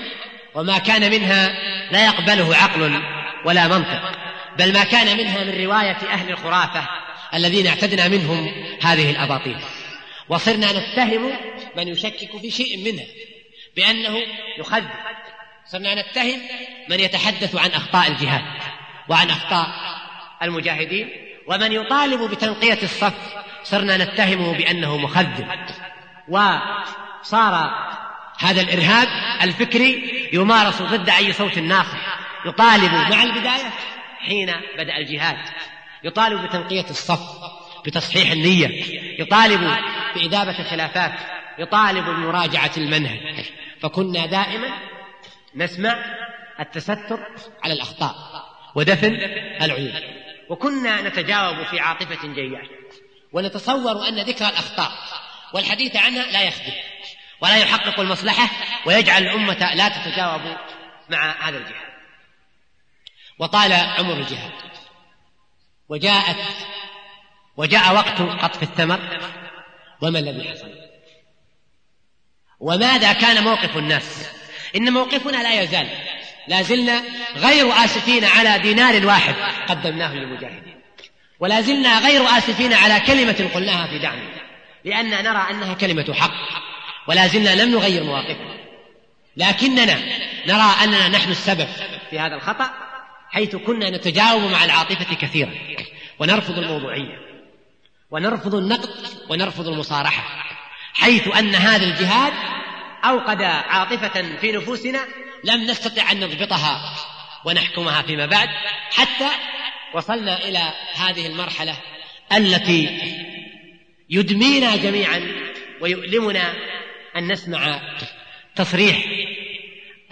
وما كان منها لا يقبله عقل ولا منطق بل ما كان منها من رواية أهل الخرافة الذين اعتدنا منهم هذه الأباطيل. وصرنا نتهم من يشكك في شيء منها بأنه يخذل. صرنا نتهم من يتحدث عن أخطاء الجهاد وعن أخطاء المجاهدين ومن يطالب بتنقية الصف صرنا نتهمه بأنه مخذل. وصار هذا الإرهاب الفكري يمارس ضد أي صوت ناصح يطالب مع البداية حين بدأ الجهاد يطالب بتنقية الصف بتصحيح النية يطالب بإذابة الخلافات يطالب بمراجعة المنهج. فكنا دائما نسمع التستر على الأخطاء ودفن العيوب وكنا نتجاوب في عاطفة جياشة ونتصور أن ذكر الأخطاء والحديث عنها لا يخدم. ولا يحقق المصلحة ويجعل الأمة لا تتجاوب مع هذا الجهاد. وطال عمر الجهاد. وجاءت وجاء وقت قطف الثمر وما الذي حصل وماذا كان موقف الناس؟ إن موقفنا لا يزال. لا زلنا غير آسفين على دينار واحد قدمناه للمجاهدين. ولا زلنا غير آسفين على كلمة قلناها في دعمه لأن نرى أنها كلمة حق. ولا زلنا لم نغير مواقفنا لكننا نرى أننا نحن السبب في هذا الخطأ حيث كنا نتجاوب مع العاطفة كثيرا. ونرفض الموضوعية ونرفض النقد ونرفض المصارحة حيث أن هذا الجهاد أوقد عاطفة في نفوسنا لم نستطع أن نضبطها ونحكمها فيما بعد حتى وصلنا إلى هذه المرحلة التي يدمينا جميعا ويؤلمنا أن نسمع تصريح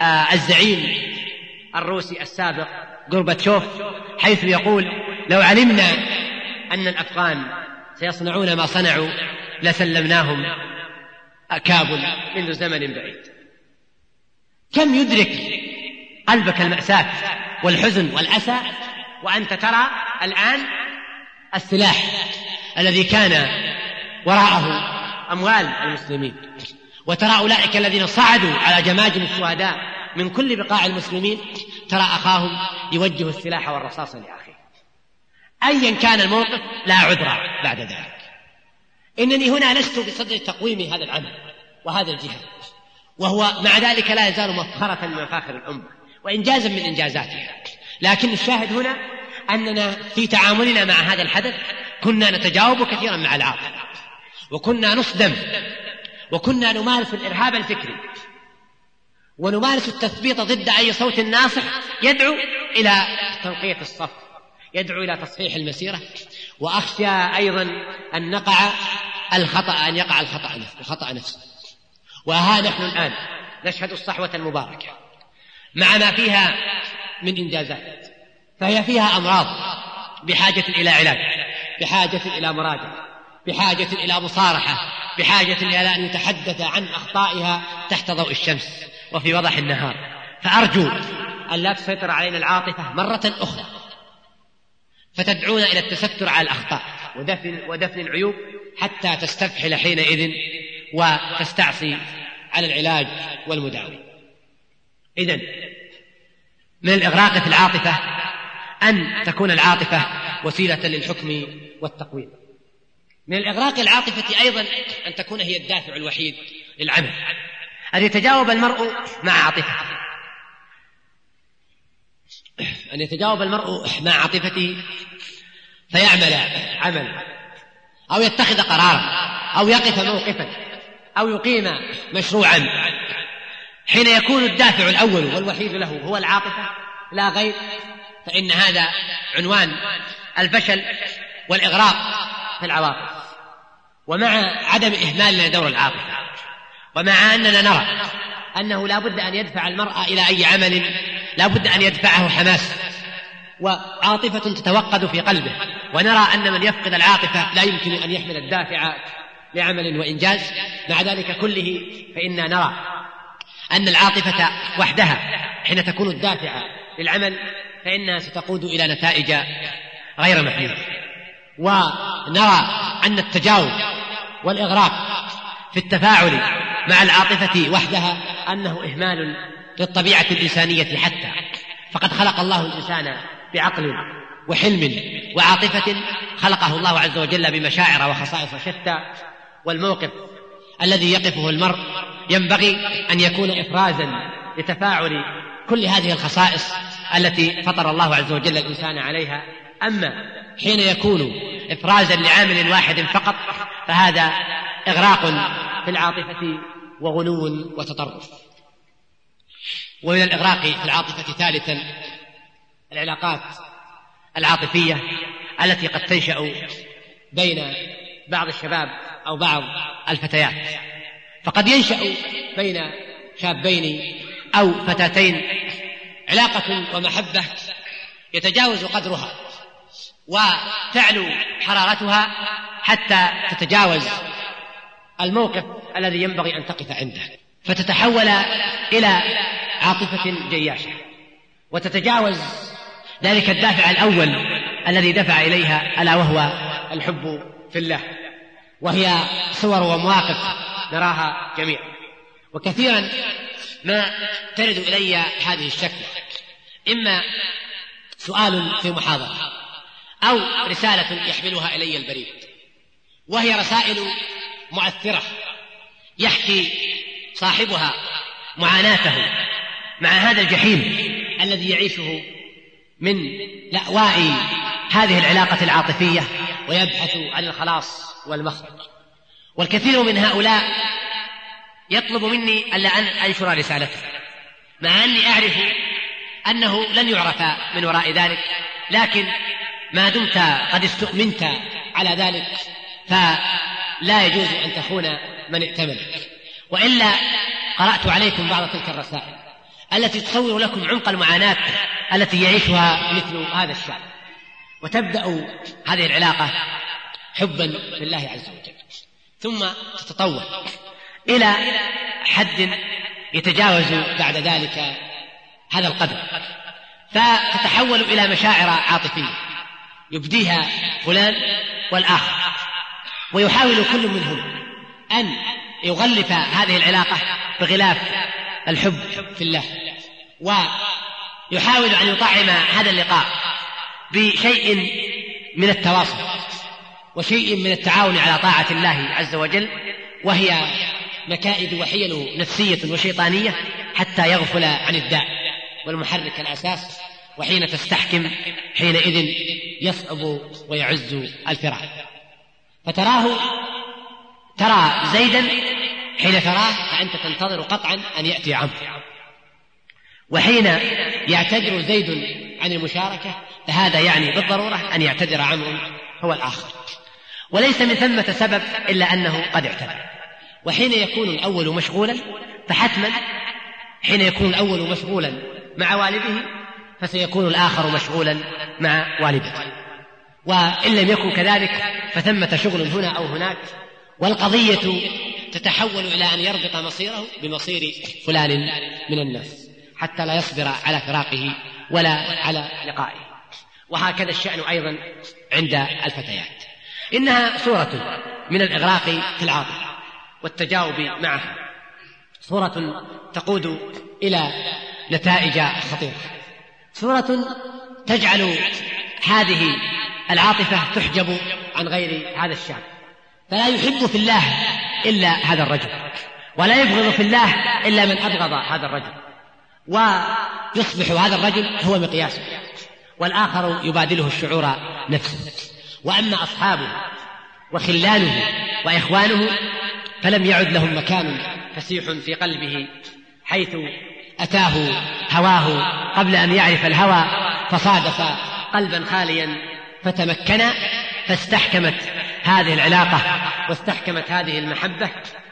آه، الزعيم الروسي السابق غورباتشوف حيث يقول لو علمنا أن الأفغان سيصنعون ما صنعوا لسلمناهم كابل منذ زمن بعيد. كم يدرك قلبك المأساة والحزن والأسى؟ وأنت ترى الآن السلاح الذي كان وراءه أموال المسلمين. وترى أولئك الذين صعدوا على جماجم الشهداء من كل بقاع المسلمين ترى أخاهم يوجه السلاح والرصاص لأخيه. أيا كان الموقف لا عذر بعد ذلك. إنني هنا لست بصدد تقويم هذا العمل وهذا الجهاد وهو مع ذلك لا يزال مفخرة من مفاخر الأمة وإنجازا من إنجازاتها. لكن الشاهد هنا أننا في تعاملنا مع هذا الحدث كنا نتجاوب كثيرا مع العاطفة وكنا نصدم وكنا نمارس الإرهاب الفكري. ونمارس التثبيط ضد أي صوت ناصح يدعو إلى تنقية الصف يدعو إلى تصحيح المسيرة. وأخشى أيضا أن نقع الخطأ أن يقع الخطأ نفسه الخطأ نفسه. وها نحن الآن نشهد الصحوة المباركة. مع ما فيها من إنجازات فهي فيها أمراض بحاجة إلى علاج بحاجة إلى مراجعة. بحاجة إلى مصارحة بحاجة إلى أن يتحدث عن أخطائها تحت ضوء الشمس وفي وضح النهار. فأرجو أن لا تسيطر علينا العاطفة مرة أخرى. فتدعونا إلى التستر على الأخطاء ودفن, ودفن العيوب حتى تستفحل حينئذ وتستعصي على العلاج والمداوي. إذا من الإغراق في العاطفة أن تكون العاطفة وسيلة للحكم والتقويم. من الإغراق العاطفة أيضا أن تكون هي الدافع الوحيد للعمل. أن يتجاوب المرء مع عاطفته. أن يتجاوب المرء مع عاطفته فيعمل عمل أو يتخذ قرارا أو يقف موقفا أو يقيم مشروعا. حين يكون الدافع الأول والوحيد له هو العاطفة لا غير فإن هذا عنوان الفشل والإغراق. في العواطف. ومع عدم إهمالنا دور العاطفة ومع أننا نرى أنه لا بد أن يدفع المرأة إلى أي عمل لا بد أن يدفعه حماس. وعاطفة تتوقد في قلبه. ونرى أن من يفقد العاطفة لا يمكن أن يحمل الدافع لعمل وإنجاز. مع ذلك كله فإنا نرى أن العاطفة وحدها حين تكون الدافع للعمل فإنها ستقود إلى نتائج غير محمودة ونرى أن التجاوز والإغراق في التفاعل مع العاطفة وحدها أنه إهمال للطبيعة الإنسانية حتى. فقد خلق الله الإنسان بعقل وحلم وعاطفة خلقه الله عز وجل بمشاعر وخصائص شتى. والموقف الذي يقفه المرء ينبغي أن يكون إفرازا لتفاعل كل هذه الخصائص التي فطر الله عز وجل الإنسان عليها. أما حين يكون إفرازا لعامل واحد فقط فهذا إغراق في العاطفة وغلو وتطرف. ومن الإغراق في العاطفة ثالثا العلاقات العاطفية التي قد تنشأ بين بعض الشباب أو بعض الفتيات. فقد ينشأ بين شابين أو فتاتين علاقة ومحبة يتجاوز قدرها. وتعلو حرارتها حتى تتجاوز الموقف الذي ينبغي أن تقف عنده. فتتحول إلى عاطفة جياشة. وتتجاوز ذلك الدافع الأول الذي دفع إليها ألا وهو الحب في الله. وهي صور ومواقف نراها جميعا. وكثيرا ما ترد إلي هذه الشكوى. إما سؤال في محاضرة. أو رسالة يحملها إلي البريد. وهي رسائل مؤثرة يحكي صاحبها معاناته مع هذا الجحيم الذي يعيشه من لأواء هذه العلاقة العاطفية ويبحث عن الخلاص والمخرج والكثير من هؤلاء يطلب مني ألا أن أنشر رسالته مع أني أعرف أنه لن يعرف من وراء ذلك لكن ما دمت قد استؤمنت على ذلك فلا يجوز أن تخون من ائتمنك وإلا قرأت عليكم بعض تلك الرسائل التي تصور لكم عمق المعاناة التي يعيشها مثل هذا الشعب. وتبدأ هذه العلاقة حبا في الله عز وجل. ثم تتطور إلى حد يتجاوز بعد ذلك هذا القدر. فتتحول إلى مشاعر عاطفية. يبديها فلان والآخر. ويحاول كل منهم أن يغلف هذه العلاقة بغلاف الحب في الله. ويحاول أن يطعم هذا اللقاء بشيء من التواصل وشيء من التعاون على طاعة الله عز وجل وهي مكائد وحيل نفسية وشيطانية حتى يغفل عن الداء والمحرك الأساس وحين تستحكم حينئذ يصعب ويعز الفراق فتراه ترى زيدا حين تراه فأنت تنتظر قطعا أن يأتي عمرو. وحين يعتذر زيد عن المشاركة فهذا يعني بالضرورة أن يعتذر عمرو هو الآخر. وليس من ثمة سبب إلا أنه قد اعتذر. وحين يكون الأول مشغولا فحتما حين يكون الأول مشغولا مع والده فسيكون الآخر مشغولا مع والدته. وإن لم يكن كذلك فثمة شغل هنا أو هناك والقضية تتحول إلى أن يربط مصيره بمصير فلان من الناس حتى لا يصبر على فراقه ولا على لقائه. وهكذا الشأن أيضا عند الفتيات. إنها صورة من الإغراق في العاطفة والتجاوب معها. صورة تقود إلى نتائج خطيرة. صورة تجعل هذه العاطفة تحجب عن غير هذا الشاب فلا يحب في الله إلا هذا الرجل ولا يبغض في الله إلا من أبغض هذا الرجل. ويصبح هذا الرجل هو مقياسه والآخر يبادله الشعور نفسه. وأما أصحابه وخلانه وإخوانه فلم يعد لهم مكان فسيح في قلبه حيث أتاه هواه قبل أن يعرف الهوى فصادف قلبا خاليا فتمكن فاستحكمت هذه العلاقة واستحكمت هذه المحبة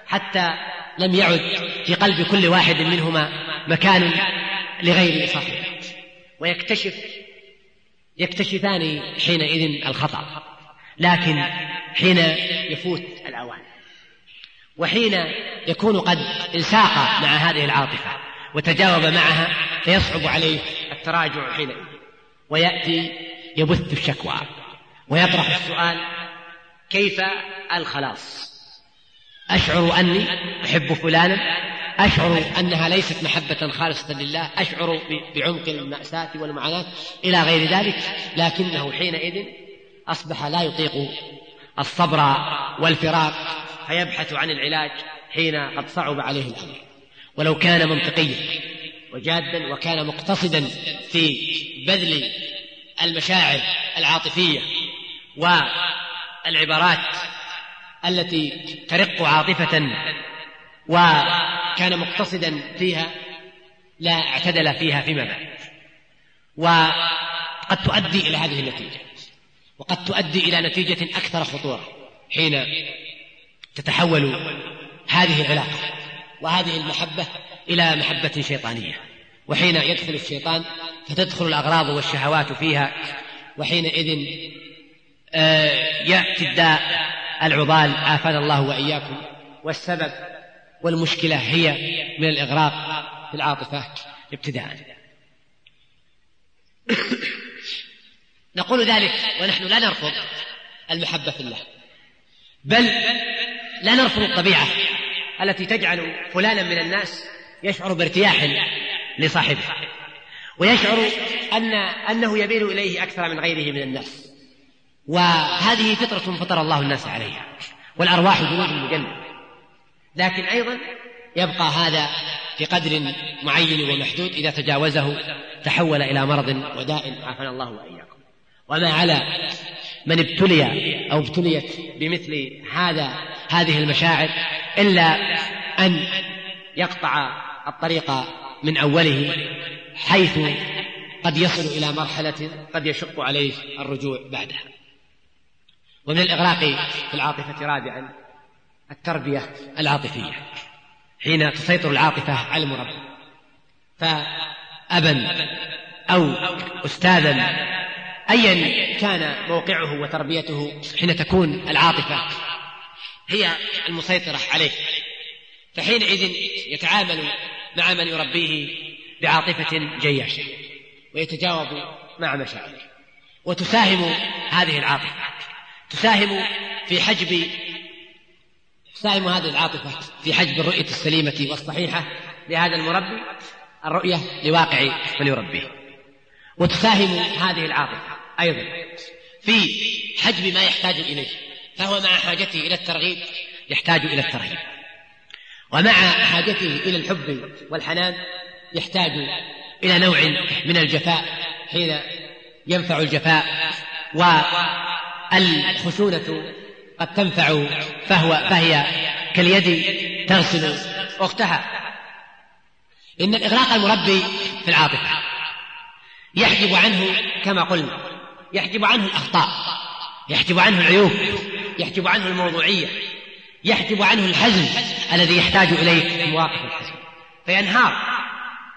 حتى لم يعد في قلب كل واحد منهما مكان لغير صاحبه. ويكتشف يكتشفان حينئذ الخطأ لكن حين يفوت الأوان وحين يكون قد انساق مع هذه العاطفة. وتجاوب معها فيصعب عليه التراجع حينئذ. ويأتي يبث الشكوى ويطرح السؤال كيف الخلاص؟ أشعر أني أحب فلانا أشعر أنها ليست محبة خالصة لله أشعر بعمق المأساة والمعاناة إلى غير ذلك لكنه حينئذ أصبح لا يطيق الصبر والفراق فيبحث عن العلاج حين قد صعب عليه الأمر. ولو كان منطقيا. وجادا وكان مقتصدا في بذل المشاعر العاطفية والعبارات التي ترق عاطفة وكان مقتصدا فيها لا اعتدل فيها فيما بعد. وقد تؤدي إلى هذه النتيجة. وقد تؤدي إلى نتيجة أكثر خطورة حين تتحول هذه العلاقة. وهذه المحبة إلى محبة شيطانية. وحين يدخل الشيطان فتدخل الأغراض والشهوات فيها وحينئذ آه، يأتي الداء العضال عافانا الله وإياكم. والسبب والمشكلة هي من الإغراق في العاطفة ابتداء. نقول ذلك ونحن لا نرفض المحبة في الله بل لا نرفض الطبيعة. التي تجعل فلانا من الناس يشعر بارتياح لصاحبه ويشعر أن أنه يميل إليه أكثر من غيره من الناس. وهذه فطرة فطر الله الناس عليها والأرواح جنود مجندة لكن أيضا يبقى هذا في قدر معين ومحدود إذا تجاوزه تحول إلى مرض وداء عافانا الله وإياكم. وما على من ابتلي أو ابتليت بمثل هذا هذه المشاعر إلا أن يقطع الطريق من أوله حيث قد يصل إلى مرحلة قد يشق عليه الرجوع بعدها. ومن الإغراق في العاطفة رابعا التربية العاطفية. حين تسيطر العاطفة على المربي فأبا أو أستاذا أيا كان موقعه وتربيته حين تكون العاطفة هي المسيطرة عليه. فحينئذ يتعامل مع من يربيه بعاطفة جياشة ويتجاوب مع مشاعره. وتساهم هذه العاطفة. تساهم في حجب تساهم هذه العاطفة في حجب الرؤية السليمة والصحيحة لهذا المربي الرؤية لواقع من يربيه. وتساهم هذه العاطفة أيضا في حجم ما يحتاج إليه. فهو مع حاجته إلى الترغيب يحتاج إلى الترهيب ومع حاجته إلى الحب والحنان يحتاج إلى نوع من الجفاء حين ينفع الجفاء والخشونة قد تنفع فهو فهي كاليد تغسل أختها. إن الإغراق المربي في العاطفة يحجب عنه كما قلنا يحجب عنه الأخطاء يحجب عنه العيوب. يحجب عنه الموضوعية يحجب عنه الحزم الذي يحتاج إليه في مواقف الحزم. فينهار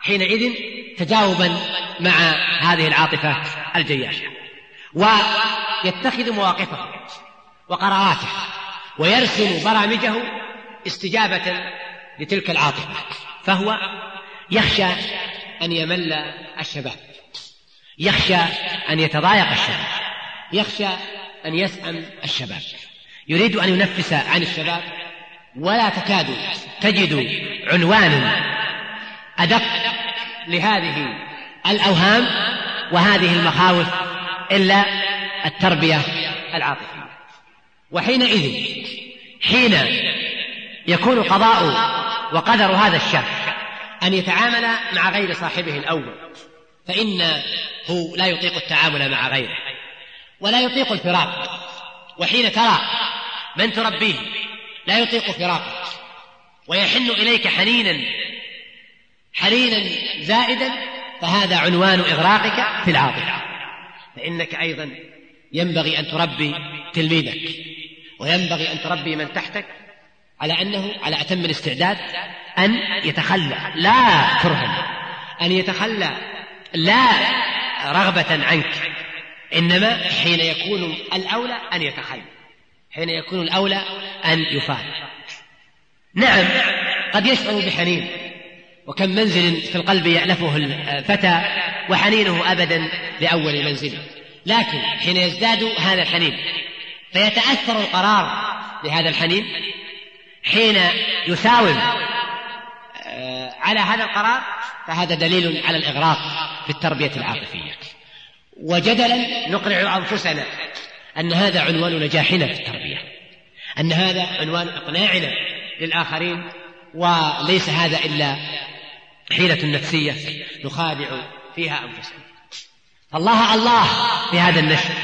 حينئذ تجاوبا مع هذه العاطفة الجياشة ويتخذ مواقفه وقراراته ويرسم برامجه استجابة لتلك العاطفة فهو يخشى أن يمل الشباب يخشى أن يتضايق الشباب يخشى أن يسأم الشباب. يريد أن ينفس عن الشباب ولا تكاد تجد عنوان أدق لهذه الأوهام وهذه المخاوف إلا التربية العاطفية. وحينئذ حين يكون قضاء وقدر هذا الشر أن يتعامل مع غير صاحبه الأول فإنه لا يطيق التعامل مع غيره ولا يطيق الفراق. وحين ترى من تربيه لا يطيق فراقك. ويحن إليك حنينا. حنينا زائدا فهذا عنوان إغراقك في العاطفة. فإنك أيضا ينبغي أن تربي تلميذك. وينبغي أن تربي من تحتك على أنه على أتم الاستعداد أن يتخلى. لا كرها أن يتخلى. لا رغبة عنك. إنما حين يكون الأولى أن يتخلى. حين يكون الأولى أن يفارق نعم قد يشعر بحنين وكم منزل في القلب يألفه الفتى وحنينه أبدا لأول منزل. لكن حين يزداد هذا الحنين فيتأثر القرار بهذا الحنين حين يساوم آه، على هذا القرار فهذا دليل على الإغراق في التربية العاطفية. وجدلا نقنع أنفسنا أن هذا عنوان نجاحنا في التربية. أن هذا عنوان إقناعنا للآخرين وليس هذا إلا حيلة نفسية نخادع فيها أنفسنا. الله الله في هذا النشر.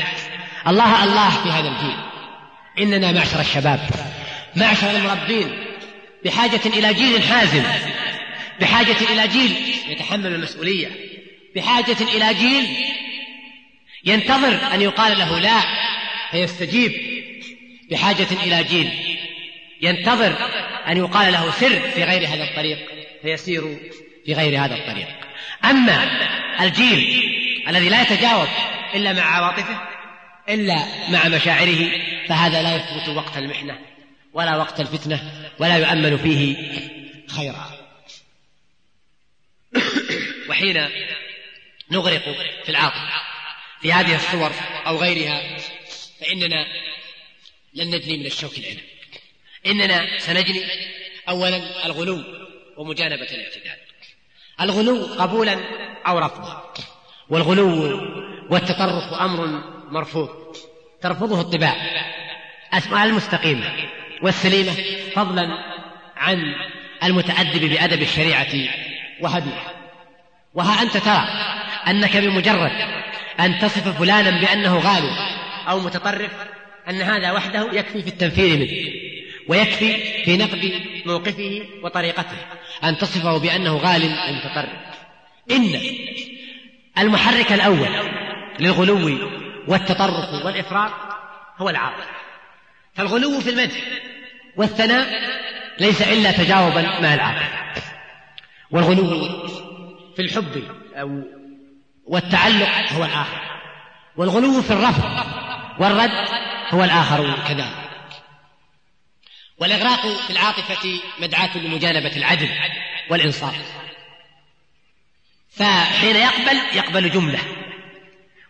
الله الله في هذا الجيل. إننا معشر الشباب معشر المربين بحاجة إلى جيل حازم بحاجة إلى جيل يتحمل المسؤولية بحاجة إلى جيل ينتظر أن يقال له لا. فيستجيب بحاجة إلى جيل ينتظر أن يقال له سر في غير هذا الطريق فيسير في غير هذا الطريق. أما الجيل الذي لا يتجاوب إلا مع عواطفه إلا مع مشاعره فهذا لا يثبت وقت المحنة ولا وقت الفتنة ولا يؤمن فيه خيرا. وحين نغرق في العاطفة في هذه الصور أو غيرها فإننا لن نجني من الشوك العنب إننا سنجني أولا الغلو ومجانبة الاعتدال. الغلو قبولا أو رفضا. والغلو والتطرف أمر مرفوض. ترفضه الطباع. المستقيمة والسليمة فضلا عن المتأدب بأدب الشريعة وهديها وها أنت ترى أنك بمجرد أن تصف فلانا بأنه غالب. أو متطرف أن هذا وحده يكفي في التنفير منه ويكفي في نقد موقفه وطريقته أن تصفه بأنه غال ومتطرف إن المحرك الأول للغلو والتطرف والإفراط هو العاطفة فالغلو في المدح والثناء ليس إلا تجاوبا مع العاطفة والغلو في الحب أو والتعلق هو الآخر. والغلو في الرفض والرد هو الآخر كذلك والإغراق في العاطفة مدعاة لمجانبة العدل والإنصاف. فحين يقبل يقبل جملة.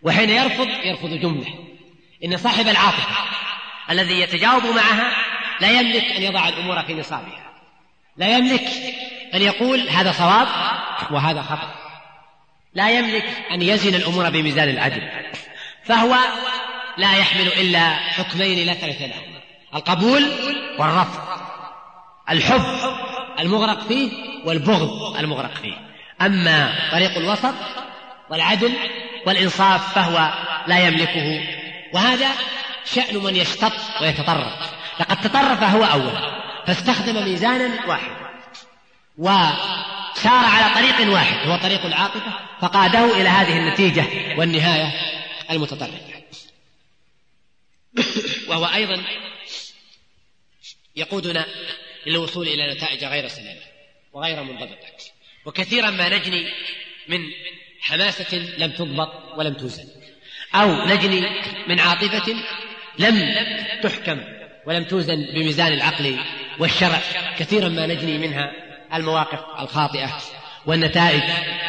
وحين يرفض يرفض جملة. إن صاحب العاطفة الذي يتجاوب معها لا يملك أن يضع الأمور في نصابها. لا يملك أن يقول هذا صواب وهذا خطأ. لا يملك أن يزن الأمور بميزان العدل. فهو لا يحمل إلا حكمين لا ثالث لهما. القبول والرفض الحب المغرق فيه والبغض المغرق فيه. أما طريق الوسط والعدل والإنصاف فهو لا يملكه. وهذا شأن من يشتط ويتطرف. لقد تطرف هو أولا فاستخدم ميزانا واحدا. وسار على طريق واحد هو طريق العاطفة فقاده إلى هذه النتيجة والنهاية المتطرفة. وهو أيضا يقودنا للوصول إلى نتائج غير سليمة وغير منضبطة. وكثيرا ما نجني من حماسة لم تضبط ولم توزن. أو نجني من عاطفة لم تحكم ولم توزن بميزان العقل والشرع. كثيرا ما نجني منها المواقف الخاطئة والنتائج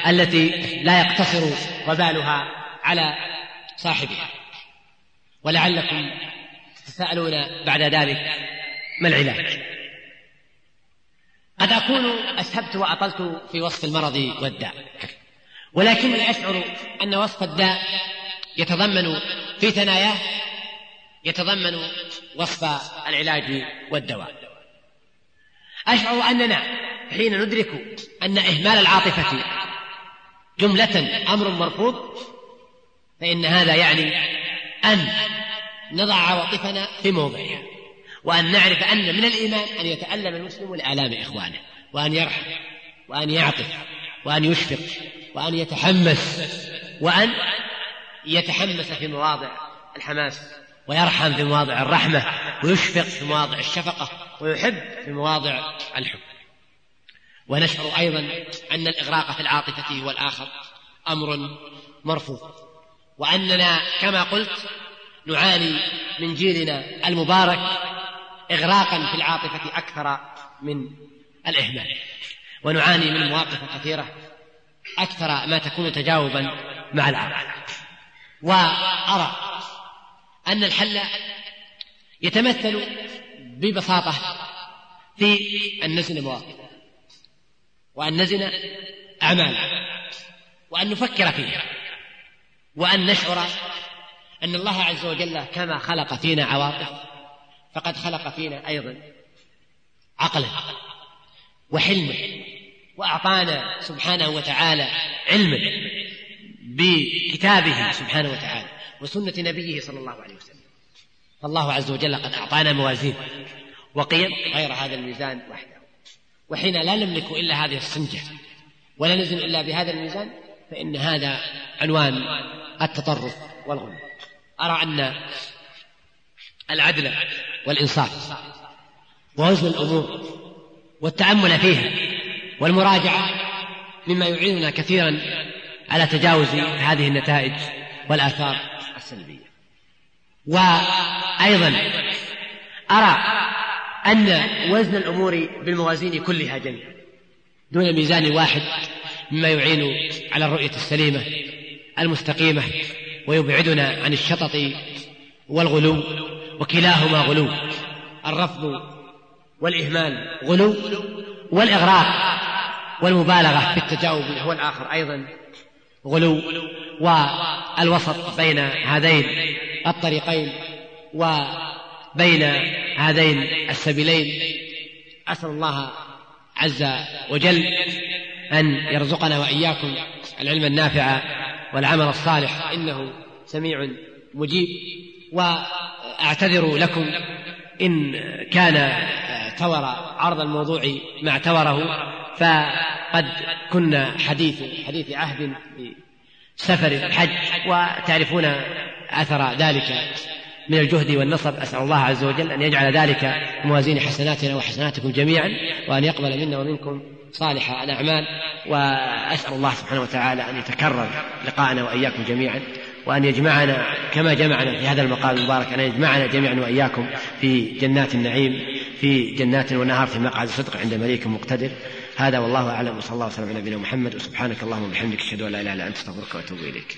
التي لا يقتصر وبالها على صاحبها. ولعلكم تسألون بعد ذلك ما العلاج؟ قد أكون أسهبت وأطلت في وصف المرض والداء ولكني أشعر أن وصف الداء يتضمن في ثناياه يتضمن وصف العلاج والدواء. أشعر أننا حين ندرك أن إهمال العاطفة جملة أمر مرفوض فإن هذا يعني أن نضع عواطفنا في موضعها وأن نعرف أن من الإيمان أن يتألم المسلم لآلام إخوانه وأن يرحم وأن يعطف وأن يشفق وأن يتحمس وأن يتحمس في مواضع الحماس ويرحم في مواضع الرحمة ويشفق في مواضع الشفقة ويحب في مواضع الحب. ونشعر أيضا أن الإغراق في العاطفة هو الآخر أمر مرفوض وأننا كما قلت نعاني من جيلنا المبارك إغراقا في العاطفة أكثر من الإهمال. ونعاني من مواقف كثيرة أكثر ما تكون تجاوبا مع العاطفة وأرى أن الحل يتمثل ببساطة في أن نزن مواقف وأن نزن أعمال وأن نفكر فيها وأن نشعر أن الله عز وجل كما خلق فينا عواطف فقد خلق فينا أيضا عقلا وحلما وأعطانا سبحانه وتعالى علما بكتابه سبحانه وتعالى وسنة نبيه صلى الله عليه وسلم. فالله عز وجل قد أعطانا موازين وقيم غير هذا الميزان وحده. وحين لا نملك إلا هذه الصنجة ولا نزن إلا بهذا الميزان فإن هذا عنوان التطرف والغلو أرى أن العدل والإنصاف ووزن الأمور والتأمل فيها والمراجعة مما يعيننا كثيرا على تجاوز هذه النتائج والآثار السلبية. وأيضا أرى أن وزن الأمور بالموازين كلها جميعا دون ميزان واحد مما يعين على الرؤية السليمة المستقيمة ويبعدنا عن الشطط والغلو وكلاهما غلو. الرفض والإهمال غلو والإغراق والمبالغة في التجاوب هو الآخر أيضا غلو. والوسط بين هذين الطريقين وبين هذين السبيلين. أسأل الله عز وجل أن يرزقنا وإياكم العلم النافع والعمل الصالح إنه سميع مجيب. وأعتذر لكم إن كان تور عرض الموضوع ما اعتوره فقد كنا حديث حديث عهد سفر الحج. وتعرفون أثر ذلك من الجهد والنصب أسأل الله عز وجل أن يجعل ذلك موازين حسناتنا وحسناتكم جميعا وأن يقبل منا ومنكم صالح الأعمال وأسأل الله سبحانه وتعالى أن يتكرر لقاءنا وإياكم جميعا وأن يجمعنا كما جمعنا في هذا المقام المبارك أن يجمعنا جميعا وإياكم في جنات النعيم في جنات ونهار في مقعد صدق عند مليك مقتدر. هذا والله أعلم وصلى الله وسلم على نبينا محمد وسبحانك اللهم وبحمدك أشهد أن لا إله إلا أنت أستغفرك وأتوب إليك.